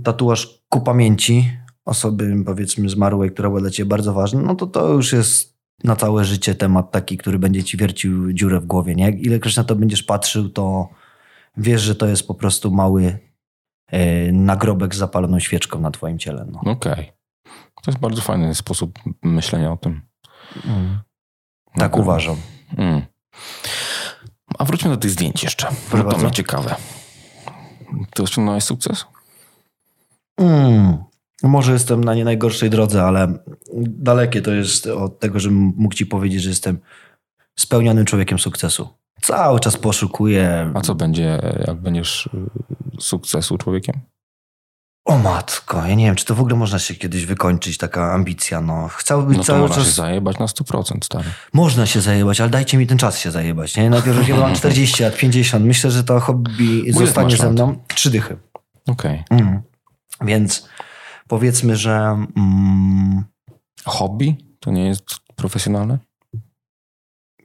tatuaż ku pamięci osoby powiedzmy zmarłej, która była dla ciebie bardzo ważna, no to to już jest na całe życie temat taki, który będzie ci wiercił dziurę w głowie, nie? Ilekroć na to będziesz patrzył, to wiesz, że to jest po prostu mały nagrobek z zapaloną świeczką na twoim ciele, no. Okej. To jest bardzo fajny sposób myślenia o tym. Tak Okej. uważam. Mm. A wróćmy do tych zdjęć jeszcze. Proszę to bardzo. mnie ciekawe. To osiągnąłeś sukces? Mm. Może jestem na nie najgorszej drodze, ale dalekie to jest od tego, żebym mógł ci powiedzieć, że jestem spełnionym człowiekiem sukcesu. Cały czas poszukuję. A co będzie, jak będziesz sukcesu człowiekiem? O matko, ja nie wiem, czy to w ogóle można się kiedyś wykończyć, taka ambicja. No, chciałbym być No cały można czas. się zajebać na 100%, stary. Można się zajebać, ale dajcie mi ten czas się zajebać. Nie? Najpierw [laughs] jak mam 40 lat, 50. Myślę, że to hobby zostanie masz ze lat? mną. Trzy dychy. Okej. Mm. Więc powiedzmy, że. Mm, Hobby? To nie jest profesjonalne?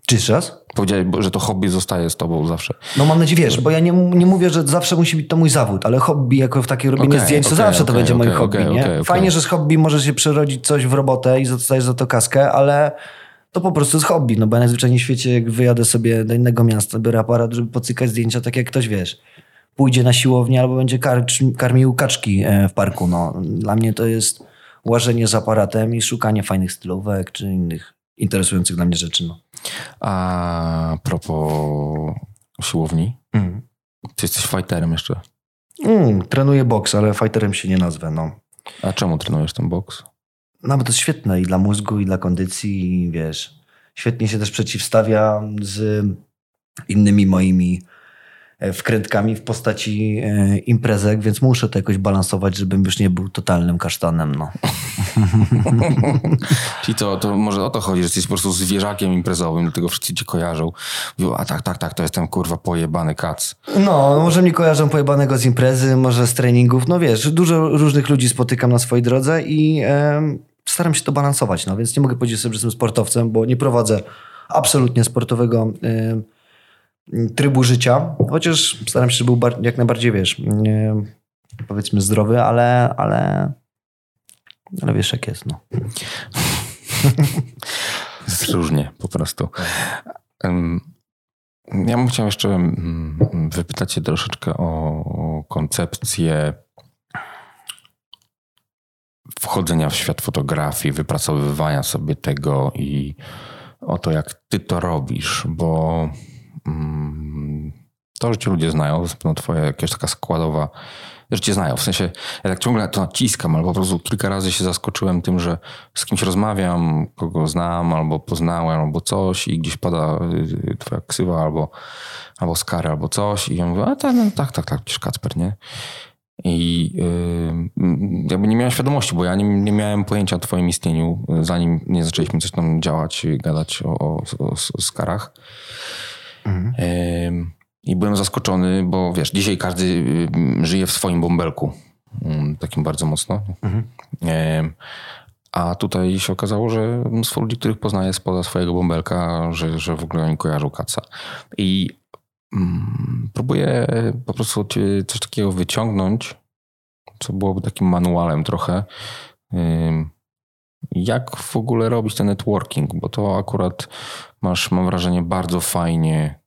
Czy jeszcze raz? Powiedziałeś, że to hobby zostaje z tobą zawsze. No mam nadzieję, wiesz, bo ja nie, nie mówię, że zawsze musi być to mój zawód, ale hobby jako w takie robienie Okej, zdjęć, to okej, zawsze to okej, będzie moje hobby, nie? Fajnie, że z hobby może się przerodzić coś w robotę i dostajesz za to kaskę, ale to po prostu jest hobby, no bo ja najzwyczajniej w świecie, jak wyjadę sobie do innego miasta, biorę aparat, żeby pocykać zdjęcia, tak jak ktoś, wiesz, pójdzie na siłownię albo będzie karmił kaczki e, w parku, no. Dla mnie to jest łażenie z aparatem i szukanie fajnych stylówek czy innych interesujących dla mnie rzeczy. No. A propos siłowni, Mm. ty jesteś fighterem jeszcze. Mm, trenuję boks, ale fighterem się nie nazwę. No. A czemu trenujesz ten boks? no bo to jest świetne i dla mózgu, i dla kondycji, i wiesz, świetnie się też przeciwstawia z innymi moimi wkrętkami w postaci e, imprezek, więc muszę to jakoś balansować, żebym już nie był totalnym kasztanem. No. [laughs] Czyli to, to może o to chodzi, że jesteś po prostu zwierzakiem imprezowym, dlatego wszyscy cię kojarzą. Mówią, a tak, tak, tak, to jestem kurwa pojebany kac. No, może mnie kojarzą pojebanego z imprezy, może z treningów. No wiesz, dużo różnych ludzi spotykam na swojej drodze i staram się to balansować. No więc nie mogę powiedzieć sobie, że jestem sportowcem, bo nie prowadzę absolutnie sportowego trybu życia. Chociaż staram się, żeby był jak najbardziej, wiesz, powiedzmy zdrowy, ale, ale, ale wiesz jak jest, no. [laughs] Jest różnie po prostu. Ja bym chciał jeszcze mm, wypytać cię troszeczkę o koncepcję wchodzenia w świat fotografii, wypracowywania sobie tego i o to, jak ty to robisz, bo to, że cię ludzie znają, to jest twoja jakaś taka składowa, że cię znają. W sensie, ja tak ciągle to naciskam, ale po prostu kilka razy się zaskoczyłem tym, że z kimś rozmawiam, kogo znam, albo poznałem, albo coś i gdzieś pada y, twoja ksywa, albo, albo skary, albo coś i ja mówię, a tak, no, tak, tak, tak, przecież Kacper, nie? I yy, jakby nie miałem świadomości, bo ja nie, nie miałem pojęcia o twoim istnieniu, zanim nie zaczęliśmy coś tam działać, gadać o, o, o, o skarach. Ym, I byłem zaskoczony, bo wiesz, dzisiaj każdy żyje w swoim bąbelku. Ym, Takim bardzo mocno. Ym, A tutaj się okazało, że mnóstwo ludzi, których poznaję spoza swojego bąbelka, że, że w ogóle oni kojarzą kaca. I mm, próbuję po prostu coś takiego wyciągnąć, co byłoby takim manualem trochę. Ym, Jak w ogóle robić ten networking, bo to akurat masz, mam wrażenie, bardzo fajnie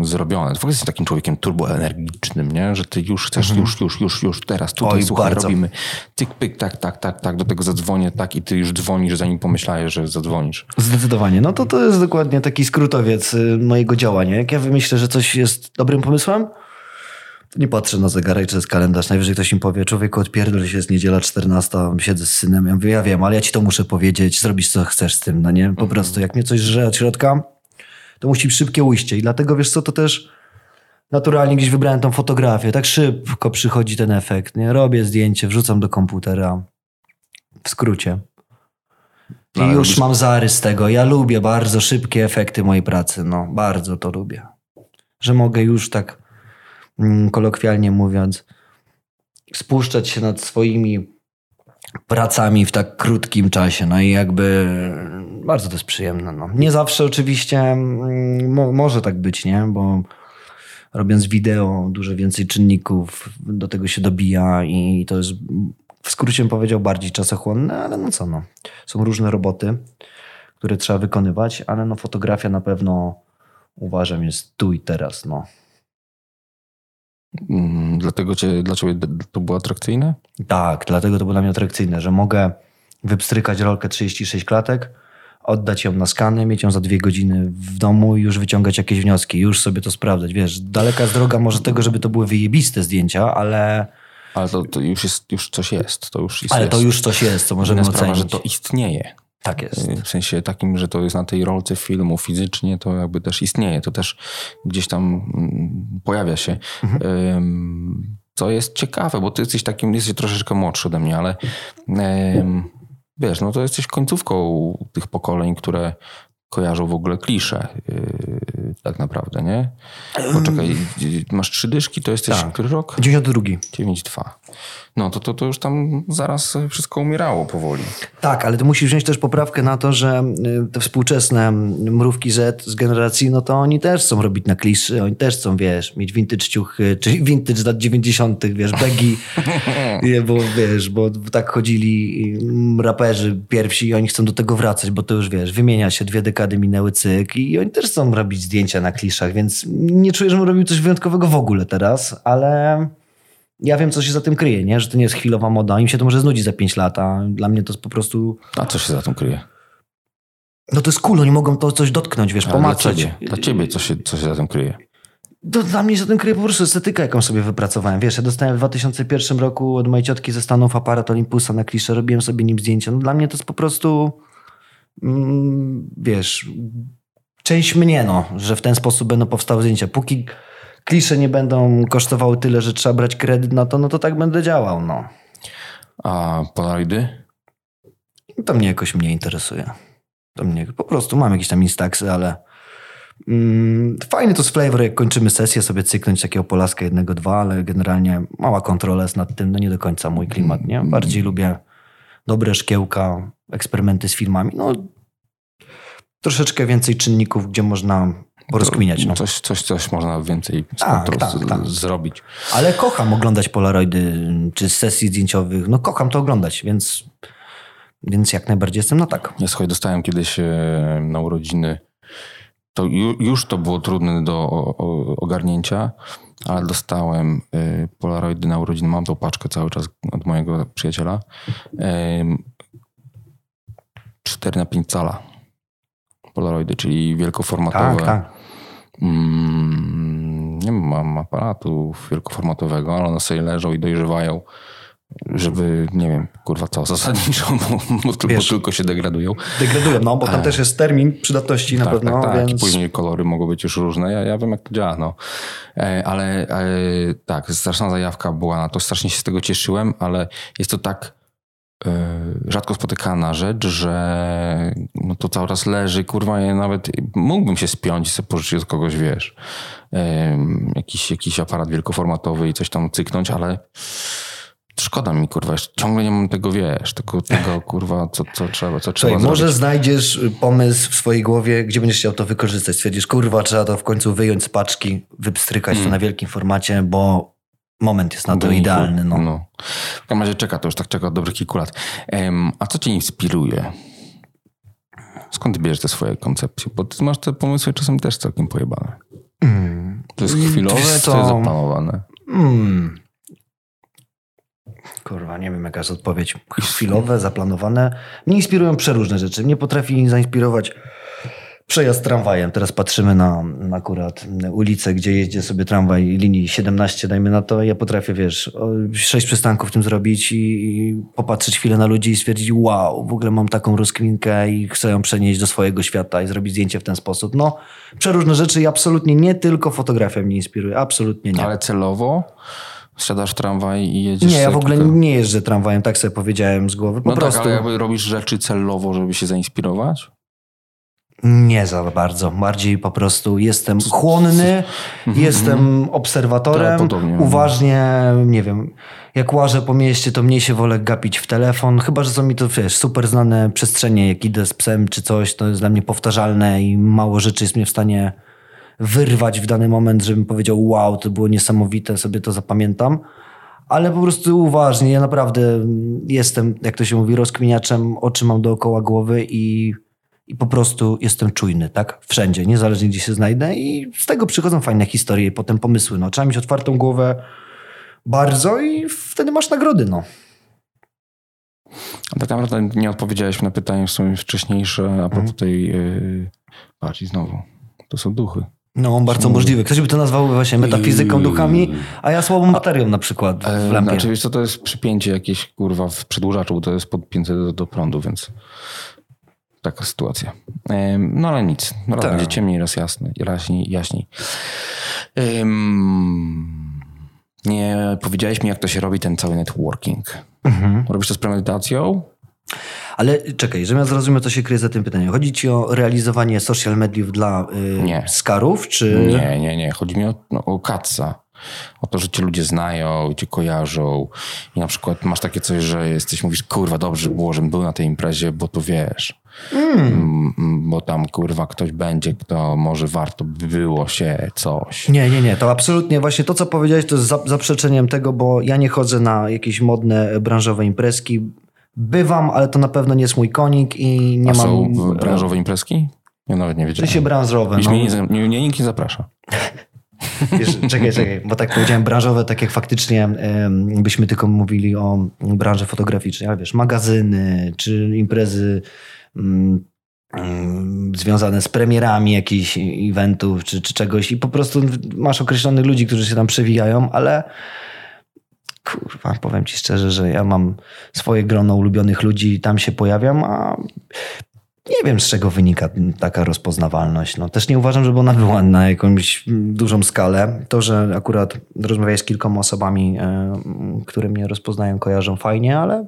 zrobione. W ogóle jesteś takim człowiekiem turboenergicznym, nie? Że ty już chcesz, już, już, już, już, teraz, tutaj, Oj, słuchaj, bardzo. robimy tyk, pyk, tak, tak, tak, tak, do tego zadzwonię, tak i ty już dzwonisz, zanim pomyślałeś, że zadzwonisz. Zdecydowanie. No to to jest dokładnie taki skrótowiec y, mojego działania. Jak ja wymyślę, że coś jest dobrym pomysłem, nie patrzę na zegarek czy jest kalendarz. Najwyżej ktoś mi powie, człowieku odpierdol się, jest niedziela 14, siedzę z synem. Ja mówię, ja wiem, ale ja ci to muszę powiedzieć, zrobisz co chcesz z tym, no nie? Po prostu jak mnie coś żre od środka, to musi szybkie ujście. I dlatego, wiesz co, to też naturalnie gdzieś wybrałem tą fotografię. Tak szybko przychodzi ten efekt, nie? Robię zdjęcie, wrzucam do komputera. W skrócie. I ale już robisz- mam zarys tego. Ja lubię bardzo szybkie efekty mojej pracy. No, bardzo to lubię. Że mogę już tak kolokwialnie mówiąc spuszczać się nad swoimi pracami w tak krótkim czasie. No i jakby bardzo to jest przyjemne. No. Nie zawsze oczywiście mm, mo, może tak być, nie? Bo robiąc wideo dużo więcej czynników do tego się dobija i to jest w skrócie bym powiedział bardziej czasochłonne, ale no co no. Są różne roboty, które trzeba wykonywać, ale no fotografia na pewno uważam jest tu i teraz, no. Mm, Dlatego cię, dla ciebie to było atrakcyjne? Tak, dlatego to było dla mnie atrakcyjne, że mogę wypstrykać rolkę 36 klatek, oddać ją na skany, mieć ją za dwie godziny w domu i już wyciągać jakieś wnioski, już sobie to sprawdzać. Wiesz, daleka jest droga może tego, żeby to były wyjebiste zdjęcia, ale, Ale to, to już jest, już coś jest. To już jest, ale to już coś jest, co możemy sprawa, ocenić. że to istnieje. Tak jest. W sensie takim, że to jest na tej rolce filmu fizycznie, to jakby też istnieje. To też gdzieś tam mm, pojawia się. Ym, Co jest ciekawe, bo ty jesteś takim, jesteś troszeczkę młodszy ode mnie, ale wiesz, no to jesteś końcówką tych pokoleń, które kojarzą w ogóle klisze yy, tak naprawdę, nie? Poczekaj, masz trzy dyszki, to jesteś Tak. który rok? 92. 9-2. No to, to, to już tam zaraz wszystko umierało powoli. Tak, ale ty musisz wziąć też poprawkę na to, że y, te współczesne mrówki Z z generacji, no to oni też chcą robić na kliszy, oni też chcą, wiesz, mieć vintage ciuchy, [laughs] czyli vintage z lat 90., wiesz, begi, [laughs] bo wiesz, bo tak chodzili mm, raperzy pierwsi i oni chcą do tego wracać, bo to już, wiesz, wymienia się, dwie dekady minęły cyk i oni też chcą robić zdjęcia na kliszach, więc nie czuję, żebym robił coś wyjątkowego w ogóle teraz, ale ja wiem, co się za tym kryje, nie? że to nie jest chwilowa moda. Im się to może znudzi za 5 lat, a dla mnie to jest po prostu... A co się za tym kryje? No to jest cool, oni mogą to coś dotknąć, wiesz, Ale dla pomacać. ciebie, dla ciebie co się, co się za tym kryje? To dla mnie się tym kryje po prostu estetyka, jaką sobie wypracowałem. Wiesz, ja dostałem w 2001 roku od mojej ciotki ze Stanów aparat Olympusa na klisze, robiłem sobie nim zdjęcia. No dla mnie to jest po prostu, mm, wiesz, część mnie, no, że w ten sposób będą powstały zdjęcia. Póki klisze nie będą kosztowały tyle, że trzeba brać kredyt na to, no to tak będę działał, no. A Polaroidy? To mnie jakoś mnie interesuje. To mnie po prostu mam jakieś tam instaxy, ale mm, fajny to jest flavor, jak kończymy sesję, sobie cyknąć takiego polaska jednego, dwa, ale generalnie mała kontrola jest nad tym, no nie do końca mój klimat, nie? Bardziej lubię dobre szkiełka, eksperymenty z filmami, no troszeczkę więcej czynników, gdzie można porozkminiać, no. Coś, coś, coś można więcej z Tak, kontrastu tak, tak. zrobić. Ale kocham oglądać polaroidy, czy z sesji zdjęciowych, no kocham to oglądać, więc, więc jak najbardziej jestem na tak. Ja słuchaj, dostałem kiedyś e, na urodziny, to ju, już to było trudne do ogarnięcia, ale dostałem e, Polaroidy na urodziny, mam tą paczkę cały czas od mojego przyjaciela. Em, 4 na 5 cala Polaroidy, czyli wielkoformatowe. Tak, tak. Mm, nie mam aparatu wielkoformatowego, ale one sobie leżą i dojrzewają, żeby, nie wiem, kurwa co, zasadniczo, bo, bo, tylko- bo tylko się degradują. Degradują, no bo tam też jest termin przydatności na tak, pewno, tak, tak. I więc... później kolory mogą być już różne. Ja, ja wiem, jak to działa, no. E, ale e, tak, straszna zajawka była na to. Strasznie się z tego cieszyłem, ale jest to tak rzadko spotykana rzecz, że no to cały czas leży, kurwa, ja nawet mógłbym się spiąć i sobie pożyczyć od kogoś, wiesz, e, jakiś, jakiś aparat wielkoformatowy i coś tam cyknąć, ale szkoda mi, kurwa, ciągle nie mam tego, wiesz, tego, tego [laughs] kurwa, co, co trzeba, co trzeba Słuchaj, może zrobić. znajdziesz y, pomysł w swojej głowie, gdzie będziesz chciał to wykorzystać. Stwierdzisz, kurwa, trzeba to w końcu wyjąć z paczki, wypstrykać to na wielkim formacie, bo moment jest na to idealny. No. no. W każdym razie czeka, to już tak czeka od dobrych kilku lat. Em, a co cię inspiruje? Skąd bierzesz te swoje koncepcje? Bo ty masz te pomysły czasem też całkiem pojebane. To jest chwilowe, wiesz co? to jest zaplanowane? Mm. Kurwa, nie wiem jaka jest odpowiedź. Chwilowe, zaplanowane. Mnie inspirują przeróżne rzeczy. Mnie potrafi zainspirować przejazd tramwajem. Teraz patrzymy na, na akurat ulicę, gdzie jeździ sobie tramwaj linii 17, dajmy na to. Ja potrafię, wiesz, sześć przystanków w tym zrobić i, i popatrzeć chwilę na ludzi i stwierdzić, wow, w ogóle mam taką rozkminkę i chcę ją przenieść do swojego świata i zrobić zdjęcie w ten sposób. No, przeróżne rzeczy i absolutnie nie tylko fotografia mnie inspiruje. Absolutnie nie. Ale celowo siadasz w tramwaj i jedziesz... Nie, ja w ogóle tylko- nie jeżdżę tramwajem, tak sobie powiedziałem z głowy. Po No prostu tak, ale jakby robisz rzeczy celowo, żeby się zainspirować? Nie za bardzo. Bardziej po prostu jestem chłonny, jestem obserwatorem, Tak, uważnie, nie wiem, jak łażę po mieście, to mniej się wolę gapić w telefon, chyba, że są mi to, wiesz, super znane przestrzenie, jak idę z psem czy coś, to jest dla mnie powtarzalne i mało rzeczy jest mnie w stanie wyrwać w dany moment, żebym powiedział, wow, to było niesamowite, sobie to zapamiętam. Ale po prostu uważnie, ja naprawdę jestem, jak to się mówi, rozkminiaczem, oczy mam dookoła głowy i, i po prostu jestem czujny, tak? Wszędzie, niezależnie gdzie się znajdę i z tego przychodzą fajne historie i potem pomysły. No, trzeba mieć otwartą głowę bardzo i wtedy masz nagrody, no. A tak naprawdę nie odpowiedziałeś na pytanie w sumie wcześniejsze, a propos tej... Yy... Patrz i znowu. To są duchy. No, bardzo możliwe. Ktoś by to nazwał właśnie metafizyką, duchami, a ja słabą materią na przykład w E, lampie. Znaczy, wiesz co, to jest przypięcie jakieś, kurwa, w przedłużaczu, bo to jest podpięte do, do prądu, więc taka sytuacja. No ale nic. Raz Tak. będzie ciemniej, raz jasny, jaśniej. jaśniej. Em, Nie powiedziałeś mi, jak to się robi ten cały networking. Mhm. Robisz to z premedytacją? Ale czekaj, żebym ja zrozumiał, co się kryje za tym pytaniem. Chodzi ci o realizowanie social mediów dla y, Nie. skarów, czy... Nie, nie, nie. Chodzi mi o, no, o katsa. O to, że cię ludzie znają, cię kojarzą i na przykład masz takie coś, że jesteś, mówisz, kurwa, dobrze było, żebym był na tej imprezie, bo to wiesz. Mm, mm, bo tam, kurwa, ktoś będzie, kto może warto by było się coś. Nie, nie, nie. To absolutnie właśnie to, co powiedziałeś, to jest za- zaprzeczeniem tego, bo ja nie chodzę na jakieś modne, e, branżowe imprezki. Bywam, ale to na pewno nie jest mój konik i nie A mam... są branżowe imprezki? Ja nawet nie W wiedziałem. sensie branżowe. Już No. mnie nie, nikt nie zaprasza. [laughs] Wiesz, czekaj, czekaj, bo tak powiedziałem branżowe, tak jak faktycznie byśmy tylko mówili o branży fotograficznej, ale wiesz, magazyny czy imprezy związane z premierami jakichś eventów czy, czy czegoś i po prostu masz określonych ludzi, którzy się tam przewijają, ale kurwa, powiem ci szczerze, że ja mam swoje grono ulubionych ludzi i tam się pojawiam, a nie wiem z czego wynika taka rozpoznawalność. No, też nie uważam, żeby ona była na jakąś dużą skalę. To, że akurat rozmawiałeś z kilkoma osobami, e, które mnie rozpoznają, kojarzą fajnie, ale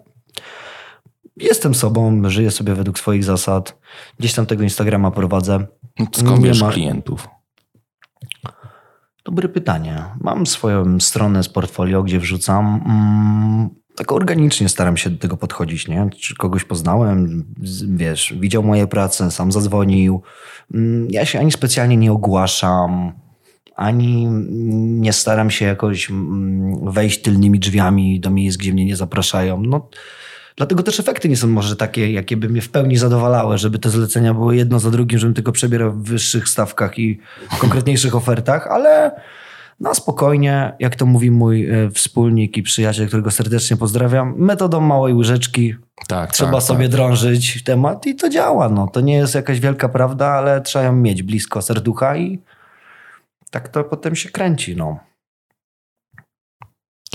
jestem sobą, żyję sobie według swoich zasad. Gdzieś tam tego Instagrama prowadzę. Skąd bierzesz ma- klientów? Dobre pytanie. Mam swoją stronę z portfolio, gdzie wrzucam. Mm, tak organicznie staram się do tego podchodzić, nie? Czy kogoś poznałem, wiesz, widział moje prace, sam zadzwonił. Mm, Ja się ani specjalnie nie ogłaszam, ani nie staram się jakoś mm, wejść tylnymi drzwiami do miejsc, gdzie mnie nie zapraszają. No, Dlatego też efekty nie są może takie, jakie by mnie w pełni zadowalały, żeby te zlecenia były jedno za drugim, żebym tylko przebierał w wyższych stawkach i konkretniejszych ofertach, ale na spokojnie, jak to mówi mój e, wspólnik i przyjaciel, którego serdecznie pozdrawiam, metodą małej łyżeczki Tak, trzeba tak, sobie tak. drążyć temat i to działa. No. To nie jest jakaś wielka prawda, ale trzeba ją mieć blisko serducha i tak to potem się kręci. No.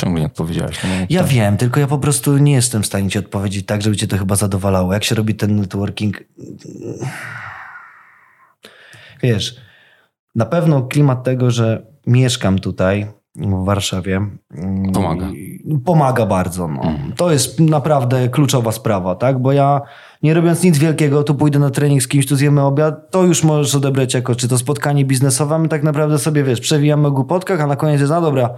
Ciągle nie odpowiedziałeś. No, Ja tak. wiem, tylko ja po prostu nie jestem w stanie ci odpowiedzieć tak, żeby cię to chyba zadowalało. Jak się robi ten networking? Wiesz, na pewno klimat tego, że mieszkam tutaj w Warszawie. mm, Pomaga. Pomaga bardzo. No. Mhm. To jest naprawdę kluczowa sprawa, tak? Bo ja nie robiąc nic wielkiego, tu pójdę na trening z kimś, tu zjemy obiad, to już możesz odebrać jako czy to spotkanie biznesowe. My tak naprawdę sobie, wiesz, przewijamy o głupotkach, a na koniec jest, no dobra,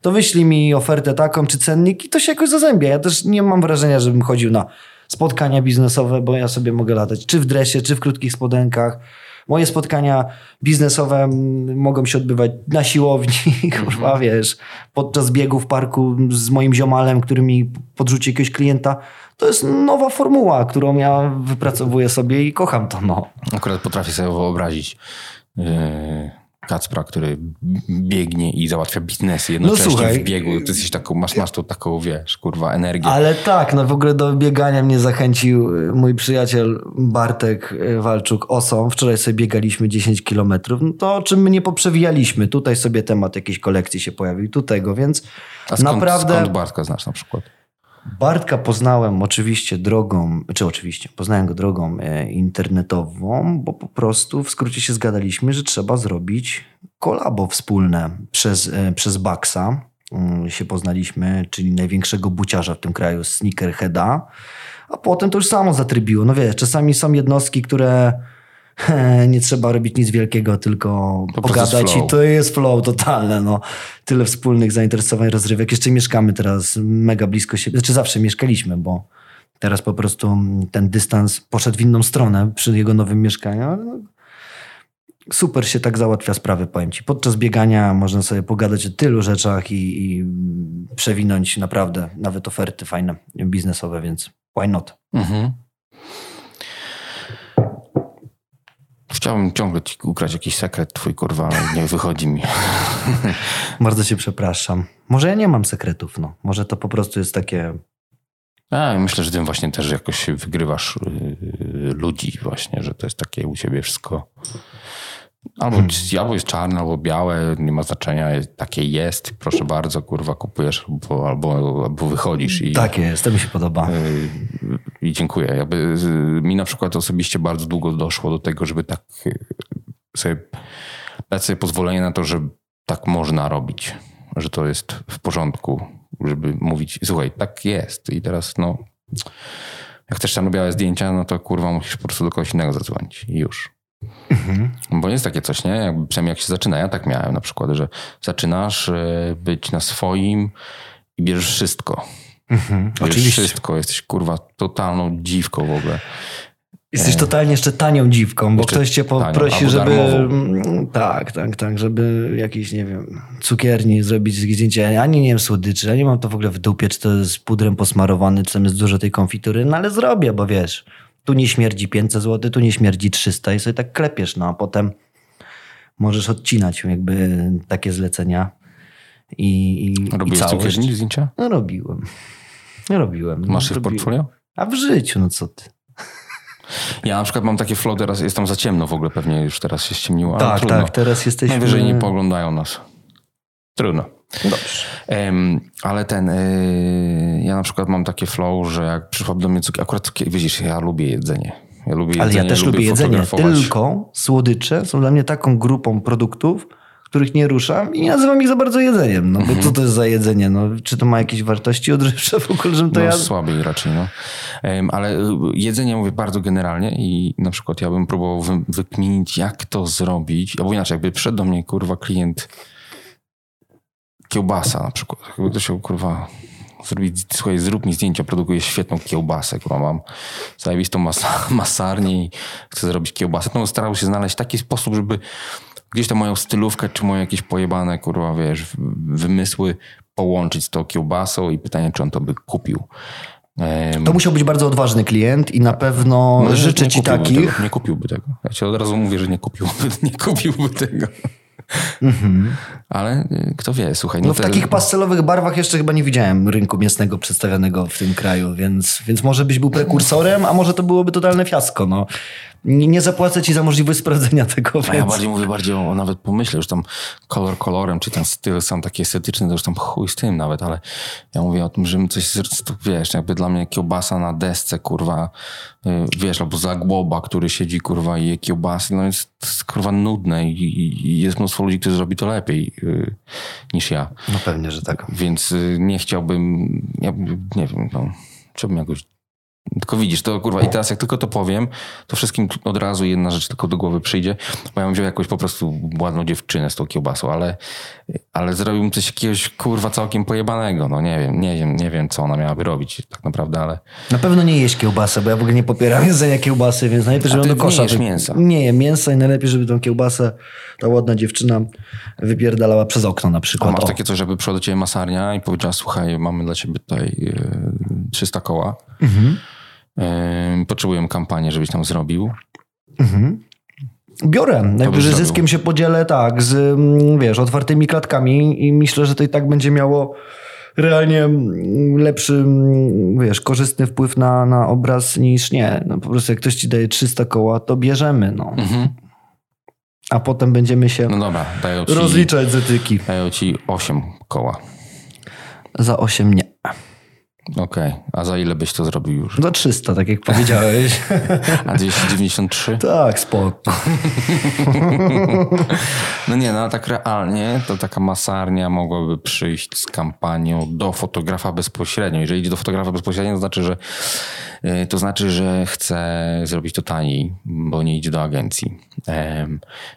to wyślij mi ofertę taką, czy cennik i to się jakoś zazębia. Ja też nie mam wrażenia, żebym chodził na spotkania biznesowe, bo ja sobie mogę latać czy w dresie, czy w krótkich spodenkach. Moje spotkania biznesowe mogą się odbywać na siłowni, [laughs] kurwa, wiesz, podczas biegu w parku z moim ziomalem, który mi podrzuci jakiegoś klienta. To jest nowa formuła, którą ja wypracowuję sobie i kocham to, no. Akurat potrafię sobie wyobrazić yy, Kacpra, który biegnie i załatwia biznesy jednocześnie słuchaj, w biegu. Ty jesteś taką, masz, masz tu taką, wiesz, kurwa, energię. Ale tak, no w ogóle do biegania mnie zachęcił y, mój przyjaciel Bartek y, Walczuk Osą. Wczoraj sobie biegaliśmy 10 kilometrów. No to o czym my nie poprzewijaliśmy. Tutaj sobie temat jakiejś kolekcji się pojawił, tu tego, więc A skąd, naprawdę... skąd Bartka znasz na przykład? Bartka poznałem oczywiście drogą, czy oczywiście, poznałem go drogą e, internetową, bo po prostu w skrócie się zgadaliśmy, że trzeba zrobić kolabo wspólne przez, e, przez Baxa. Mm, się poznaliśmy, czyli największego buciarza w tym kraju, Sneakerheada. A potem to już samo zatrybiło. No wiesz, czasami są jednostki, które nie trzeba robić nic wielkiego, tylko Po pogadać i to jest flow totalne. No. Tyle wspólnych zainteresowań, rozrywek. Jeszcze mieszkamy teraz mega blisko siebie. Znaczy zawsze mieszkaliśmy, bo teraz po prostu ten dystans poszedł w inną stronę przy jego nowym mieszkaniu. ale no, Super się tak załatwia sprawy, powiem ci. Podczas biegania można sobie pogadać o tylu rzeczach i, i przewinąć naprawdę nawet oferty fajne, biznesowe, więc why not? Mhm. Chciałbym ciągle ci ukraść jakiś sekret twój, kurwa, ale nie wychodzi mi. [laughs] Bardzo cię przepraszam. Może ja nie mam sekretów, no. Może to po prostu jest takie... A, myślę, że tym właśnie też jakoś wygrywasz yy, ludzi właśnie, że to jest takie u ciebie wszystko. Albo, albo jest czarne, albo białe, nie ma znaczenia, takie jest, proszę bardzo, kurwa, kupujesz albo, albo, albo wychodzisz i, Takie jest, to mi się podoba. yy, i dziękuję. Jakby, mi na przykład osobiście bardzo długo doszło do tego, żeby tak yy, sobie dać sobie pozwolenie na to, że tak można robić, że to jest w porządku, żeby mówić, słuchaj, tak jest i teraz no, jak chcesz czarno-białe zdjęcia, no to kurwa musisz po prostu do kogoś innego zadzwonić i już. Bo jest takie coś, nie? Jakby, przynajmniej jak się zaczyna, ja tak miałem na przykład, że zaczynasz e, być na swoim i bierzesz wszystko. Bierzesz Mhm. Oczywiście. wszystko, jesteś kurwa totalną dziwką w ogóle. Jesteś totalnie jeszcze tanią dziwką, bo ktoś cię tanią, poprosi, albo żeby... darmową. Tak, tak, tak, żeby jakiś, nie wiem, cukierni zrobić zdjęcie. Ani nie wiem słodyczy, ani mam to w ogóle w dupie, czy to jest pudrem posmarowany, czy tam jest dużo tej konfitury, no ale zrobię, bo wiesz, tu nie śmierdzi 500 zł, tu nie śmierdzi 300 i sobie tak klepiesz, no a potem możesz odcinać jakby takie zlecenia i, i, i Robiłeś całość. cukierni zdjęcia? No robiłem. No robiłem. Masz je w portfolio? A w życiu, no co ty. Ja na przykład mam takie flow teraz, jest tam za ciemno w ogóle, pewnie już teraz się ściemniło, Tak, tak, teraz jesteśmy... Najwyżej nie poglądają nas. Trudno. Dobrze. Ale ten, y, ja na przykład mam takie flow, że jak przyszła do mnie cukier, akurat widzisz, ja lubię jedzenie. Ja lubię Ale jedzenie, ja też lubię jedzenie, tylko słodycze są dla mnie taką grupą produktów, których nie ruszam i nie nazywam ich za bardzo jedzeniem. No Mhm. bo co to jest za jedzenie? No, czy to ma jakieś wartości odżywcze w ogóle, żebym to No, ja... słabiej raczej, no. Ale y, jedzenie mówię bardzo generalnie i na przykład ja bym próbował wy, wykminić, jak to zrobić, albo inaczej, jakby przyszedł do mnie, kurwa, klient kiełbasa na przykład. Jakby to się, kurwa, zrobić, słuchaj, zrób mi zdjęcia, produkuję świetną kiełbasę, kurwa, mam zajebistą masa, [laughs] masarnię i chcę zrobić kiełbasę, no starał się znaleźć taki sposób, żeby gdzieś tam moją stylówkę, czy moje jakieś pojebane, kurwa, wiesz, wymysły połączyć z tą kiełbasą i pytanie, czy on to by kupił. Em, To musiał być bardzo odważny klient i na pewno no, życzę ci takich. Tego, nie kupiłby tego. Ja ci od razu mówię, że nie kupiłby, [laughs] nie kupiłby tego. Ale y, kto wie, słuchaj. Mhm. No w te- takich pastelowych barwach jeszcze chyba nie widziałem rynku mięsnego przedstawionego w tym kraju, więc, więc może byś był prekursorem, a może to byłoby totalne fiasko. No. Nie, nie zapłacę ci za możliwość sprawdzenia tego, A ja więc... bardziej mówię bardziej o, o nawet pomyśle, już tam kolor kolorem, czy ten styl sam taki estetyczny, to już tam chuj z tym nawet, ale ja mówię o tym, że coś, z- to wiesz, jakby dla mnie kiełbasa na desce, kurwa, y, wiesz, albo zagłoba, który siedzi, kurwa, i je kiełbasy, no jest, jest kurwa nudne i, i, jest mnóstwo ludzi, którzy zrobi to lepiej niż ja. No pewnie, że tak. Więc y, nie chciałbym, ja, nie wiem, no, chciałbym jakoś. Tylko widzisz, to kurwa, i teraz jak tylko to powiem, to wszystkim od razu jedna rzecz tylko do głowy przyjdzie, bo ja bym wziął jakąś po prostu ładną dziewczynę z tą kiełbasą, ale, ale zrobiłbym coś jakiegoś kurwa całkiem pojebanego, no nie wiem, nie wiem, nie wiem co ona miałaby robić tak naprawdę, ale Na pewno nie jeść kiełbasę, bo ja w ogóle nie popieram [laughs] jedzenia kiełbasy, więc najlepiej, żeby A do kosza... nie jesz wy- mięsa? Nie jem mięsa i najlepiej, żeby tą kiełbasę ta ładna dziewczyna wypierdalała przez okno na a przykład. masz O. takie coś, żeby przyszła do ciebie masarnia i powiedziała, słuchaj, mamy dla ciebie tutaj y, 300 koła, Mhm. Potrzebujemy kampanię, żebyś tam zrobił, Biorę. Najwyżej zrobił. zyskiem się podzielę tak, z mm, wiesz, otwartymi klatkami i myślę, że to i tak będzie miało realnie mm, lepszy, mm, wiesz, korzystny wpływ na, na obraz niż nie. No po prostu jak ktoś ci daje 300 koła, to bierzemy, no. A potem będziemy się No dobra, dają ci, rozliczać z etyki. dają ci 8 koła. Za 8 nie. Okej, a za ile byś to zrobił już? Za 300, tak jak powiedziałeś. [laughs] A 293? tak, spoko. [laughs] No nie, no tak realnie to taka masarnia mogłaby przyjść z kampanią do fotografa bezpośrednio. Jeżeli idzie do fotografa bezpośrednio, to znaczy, że y, to znaczy, że chce zrobić to taniej, bo nie idzie do agencji.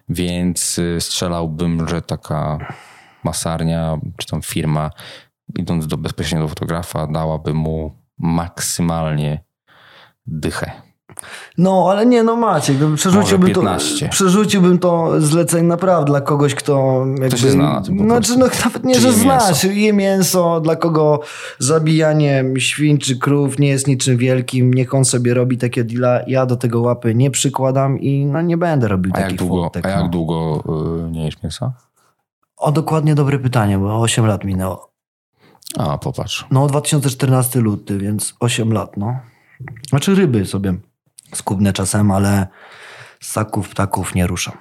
Więc y, strzelałbym, że taka masarnia czy tam firma idąc do bezpośrednio do fotografa dałaby mu maksymalnie dychę. No, ale nie, no Maciek, no, przerzuciłbym, to, 15. przerzuciłbym to zlecenie naprawdę dla kogoś, kto jakby... się zna na tym po Znaczy, no nawet nie, Czy że znasz, je mięso, dla kogo zabijanie świń czy krów nie jest niczym wielkim, niech on sobie robi takie deala, ja do tego łapy nie przykładam i no nie będę robił A jak takich długo, fotek. a jak no. długo y, nie jesz mięsa? O, dokładnie dobre pytanie, bo 8 lat minęło. A, popatrz. No, 2014 luty, więc 8 lat, no. Znaczy ryby sobie skubnę czasem, ale ssaków, ptaków nie ruszam.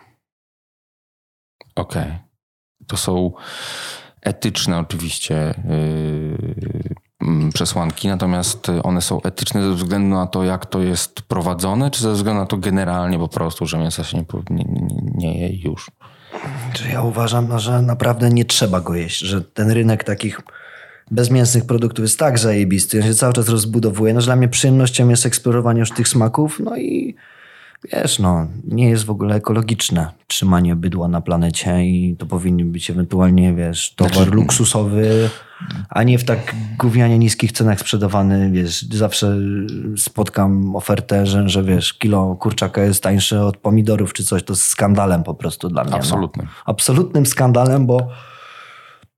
Okej. To są etyczne oczywiście yy, mm, przesłanki, natomiast one są etyczne ze względu na to, jak to jest prowadzone, czy ze względu na to generalnie po prostu, że mięsa się nie, nie, nie, je już. Czy ja uważam, no, że naprawdę nie trzeba go jeść, że ten rynek takich bezmięsnych produktów jest tak zajebisty, on się cały czas rozbudowuje, no, że dla mnie przyjemnością jest eksplorowanie już tych smaków, no i wiesz, no, nie jest w ogóle ekologiczne trzymanie bydła na planecie i to powinien być ewentualnie, wiesz, towar Znaczy- luksusowy, a nie w tak gównianie niskich cenach sprzedawany, wiesz, zawsze spotkam ofertę, że, że wiesz, kilo kurczaka jest tańsze od pomidorów czy coś, to jest skandalem po prostu dla mnie. no Absolutnym. absolutnym skandalem, bo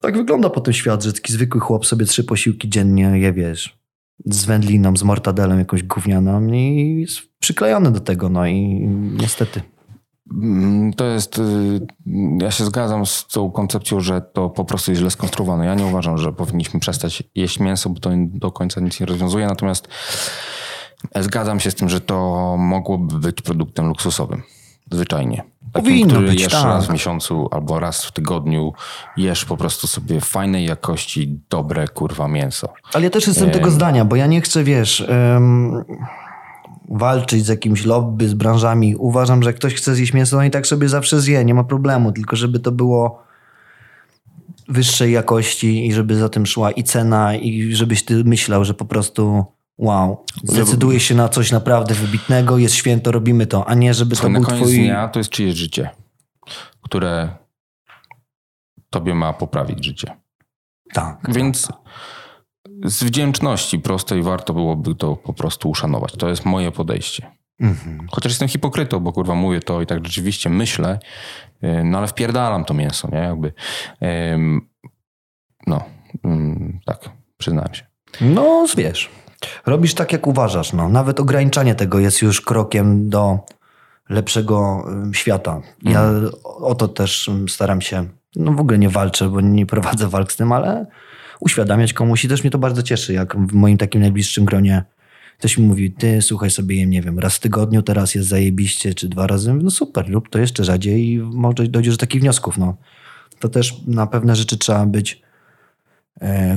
tak wygląda potem świat, że taki zwykły chłop sobie trzy posiłki dziennie je, wiesz, z wędliną, z mortadelem jakąś gównianą i jest przyklejony do tego, no i niestety. Mm, To jest, y, ja się zgadzam z tą koncepcją, że to po prostu jest źle skonstruowane. Ja nie uważam, że powinniśmy przestać jeść mięso, bo to do końca nic nie rozwiązuje, natomiast Zgadzam się z tym, że to mogłoby być produktem luksusowym. Zwyczajnie. Takim, Powinno który być, jesz tak. raz w miesiącu albo raz w tygodniu, jesz po prostu sobie fajnej jakości, dobre kurwa mięso. Ale ja też jestem tego zdania, bo ja nie chcę, wiesz, em, walczyć z jakimś lobby, z branżami. Uważam, że ktoś chce zjeść mięso, no i tak sobie zawsze zje, nie ma problemu. Tylko żeby to było wyższej jakości i żeby za tym szła i cena i żebyś ty myślał, że po prostu wow, zdecydujesz się na coś naprawdę wybitnego, jest święto, robimy to, a nie żeby to To na był koniec twój... dnia to jest czyjeś życie, które tobie ma poprawić życie. Tak. Więc z wdzięczności prostej warto byłoby to po prostu uszanować. To jest moje podejście. Mhm. Chociaż jestem hipokrytą, bo kurwa mówię to i tak rzeczywiście myślę, yy, no ale wpierdalam to mięso, nie? Jakby, no, tak, przyznałem się. No, wiesz, robisz tak, jak uważasz. No. Nawet ograniczanie tego jest już krokiem do lepszego ym, świata. Ja o to też ym, staram się, no w ogóle nie walczę, bo nie prowadzę walk z tym, ale uświadamiać komuś i też mnie to bardzo cieszy, jak w moim takim najbliższym gronie ktoś mi mówi, ty słuchaj sobie, jem, nie wiem, raz w tygodniu teraz jest zajebiście, czy dwa razy, no super, rób to jeszcze rzadziej i może dojdziesz do takich wniosków, no. To też na pewne rzeczy trzeba być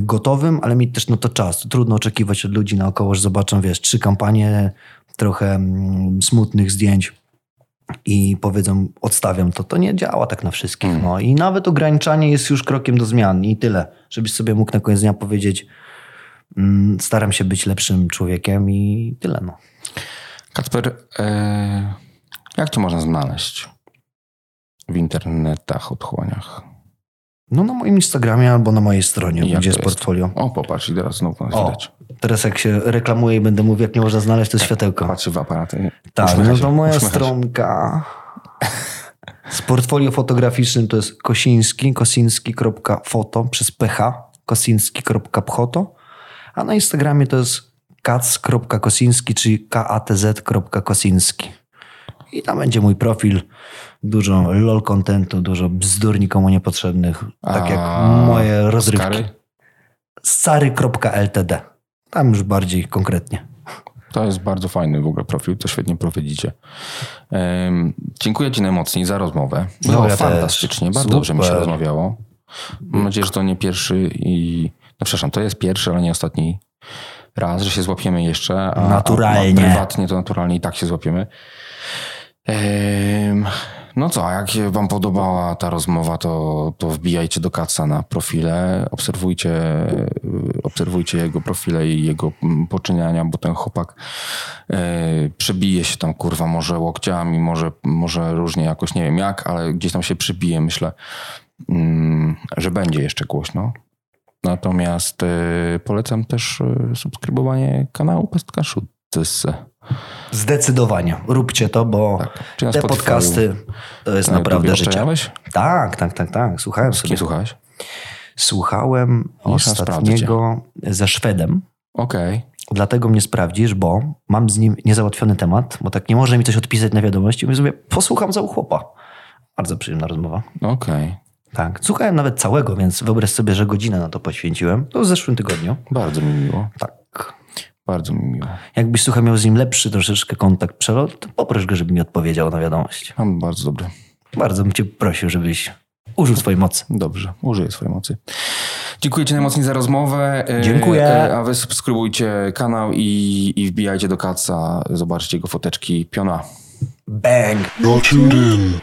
gotowym, ale mieć też no to czas. Trudno oczekiwać od ludzi naokoło, że zobaczą, wiesz, trzy kampanie, trochę mm, smutnych zdjęć i powiedzą, odstawiam to. To nie działa tak na wszystkich. No. I nawet ograniczanie jest już krokiem do zmian i tyle. Żebyś sobie mógł na koniec dnia powiedzieć, mm, staram się być lepszym człowiekiem i tyle. No. Kacper, e, jak cię można znaleźć w internetach, otchłaniach? No na moim Instagramie albo na mojej stronie, Jak gdzie jest portfolio. O, popatrz, i teraz znowu nas O, widać. teraz jak się reklamuję i będę mówił, jak nie można znaleźć, to jest światełko. Patrzy w aparaty. Tak, no to moja uśmiecha stronka [laughs] z portfolio fotograficznym to jest kosiński, kosiński.foto przez ph, kosiński.photo, a na Instagramie to jest kac.kosiński, czyli katz.kosiński. I tam będzie mój profil, dużo lol contentu, dużo bzdur nikomu niepotrzebnych, tak jak A moje rozrywki. Scary.ltd. Tam już bardziej konkretnie. To jest bardzo fajny w ogóle profil, to świetnie prowadzicie. Em, dziękuję Ci najmocniej za rozmowę. No, Było ja fantastycznie, też. bardzo dobrze mi się Super. rozmawiało. Mam nadzieję, że to nie pierwszy i... No przepraszam, to jest pierwszy, ale nie ostatni raz, że się złapiemy jeszcze. A, Naturalnie. A, a prywatnie to naturalnie i tak się złapiemy. No co, a jak wam podobała ta rozmowa, to, to wbijajcie do Kaca na profile, obserwujcie, obserwujcie jego profile i jego mm, poczyniania, bo ten chłopak e, przebije się tam, kurwa, może łokciami, może, może różnie jakoś, nie wiem jak, ale gdzieś tam się przybije, myślę, mm, że będzie jeszcze głośno. Natomiast e, polecam też e, subskrybowanie kanału Pestka Szuttys. Zdecydowanie. Róbcie to, bo Tak. Te podcasty to jest Na naprawdę życie. Tak, tak, tak, tak. Słuchałem Z kim sobie. słuchałeś? Słuchałem ostatniego ze Szwedem. Okej. Dlatego mnie sprawdzisz, bo mam z nim niezałatwiony temat, bo tak nie może mi coś odpisać na wiadomości. Mówię sobie, posłucham za chłopa. Bardzo przyjemna rozmowa. Okej. Tak. Słuchałem nawet całego, więc wyobraź sobie, że godzinę na to poświęciłem. To w zeszłym tygodniu. Bardzo mi miło. Tak. Bardzo mi miło. Jakbyś słuchał miał z nim lepszy troszeczkę kontakt, przelot, to poproś go, żeby mi odpowiedział na wiadomość. Mam bardzo dobry. Bardzo bym cię prosił, żebyś użył swojej mocy. Dobrze, użyję swojej mocy. Dziękuję Ci najmocniej za rozmowę. E, Dziękuję. e, A Wy subskrybujcie kanał i, i wbijajcie do Kaca. Zobaczcie jego foteczki piona. Bang! You're tuned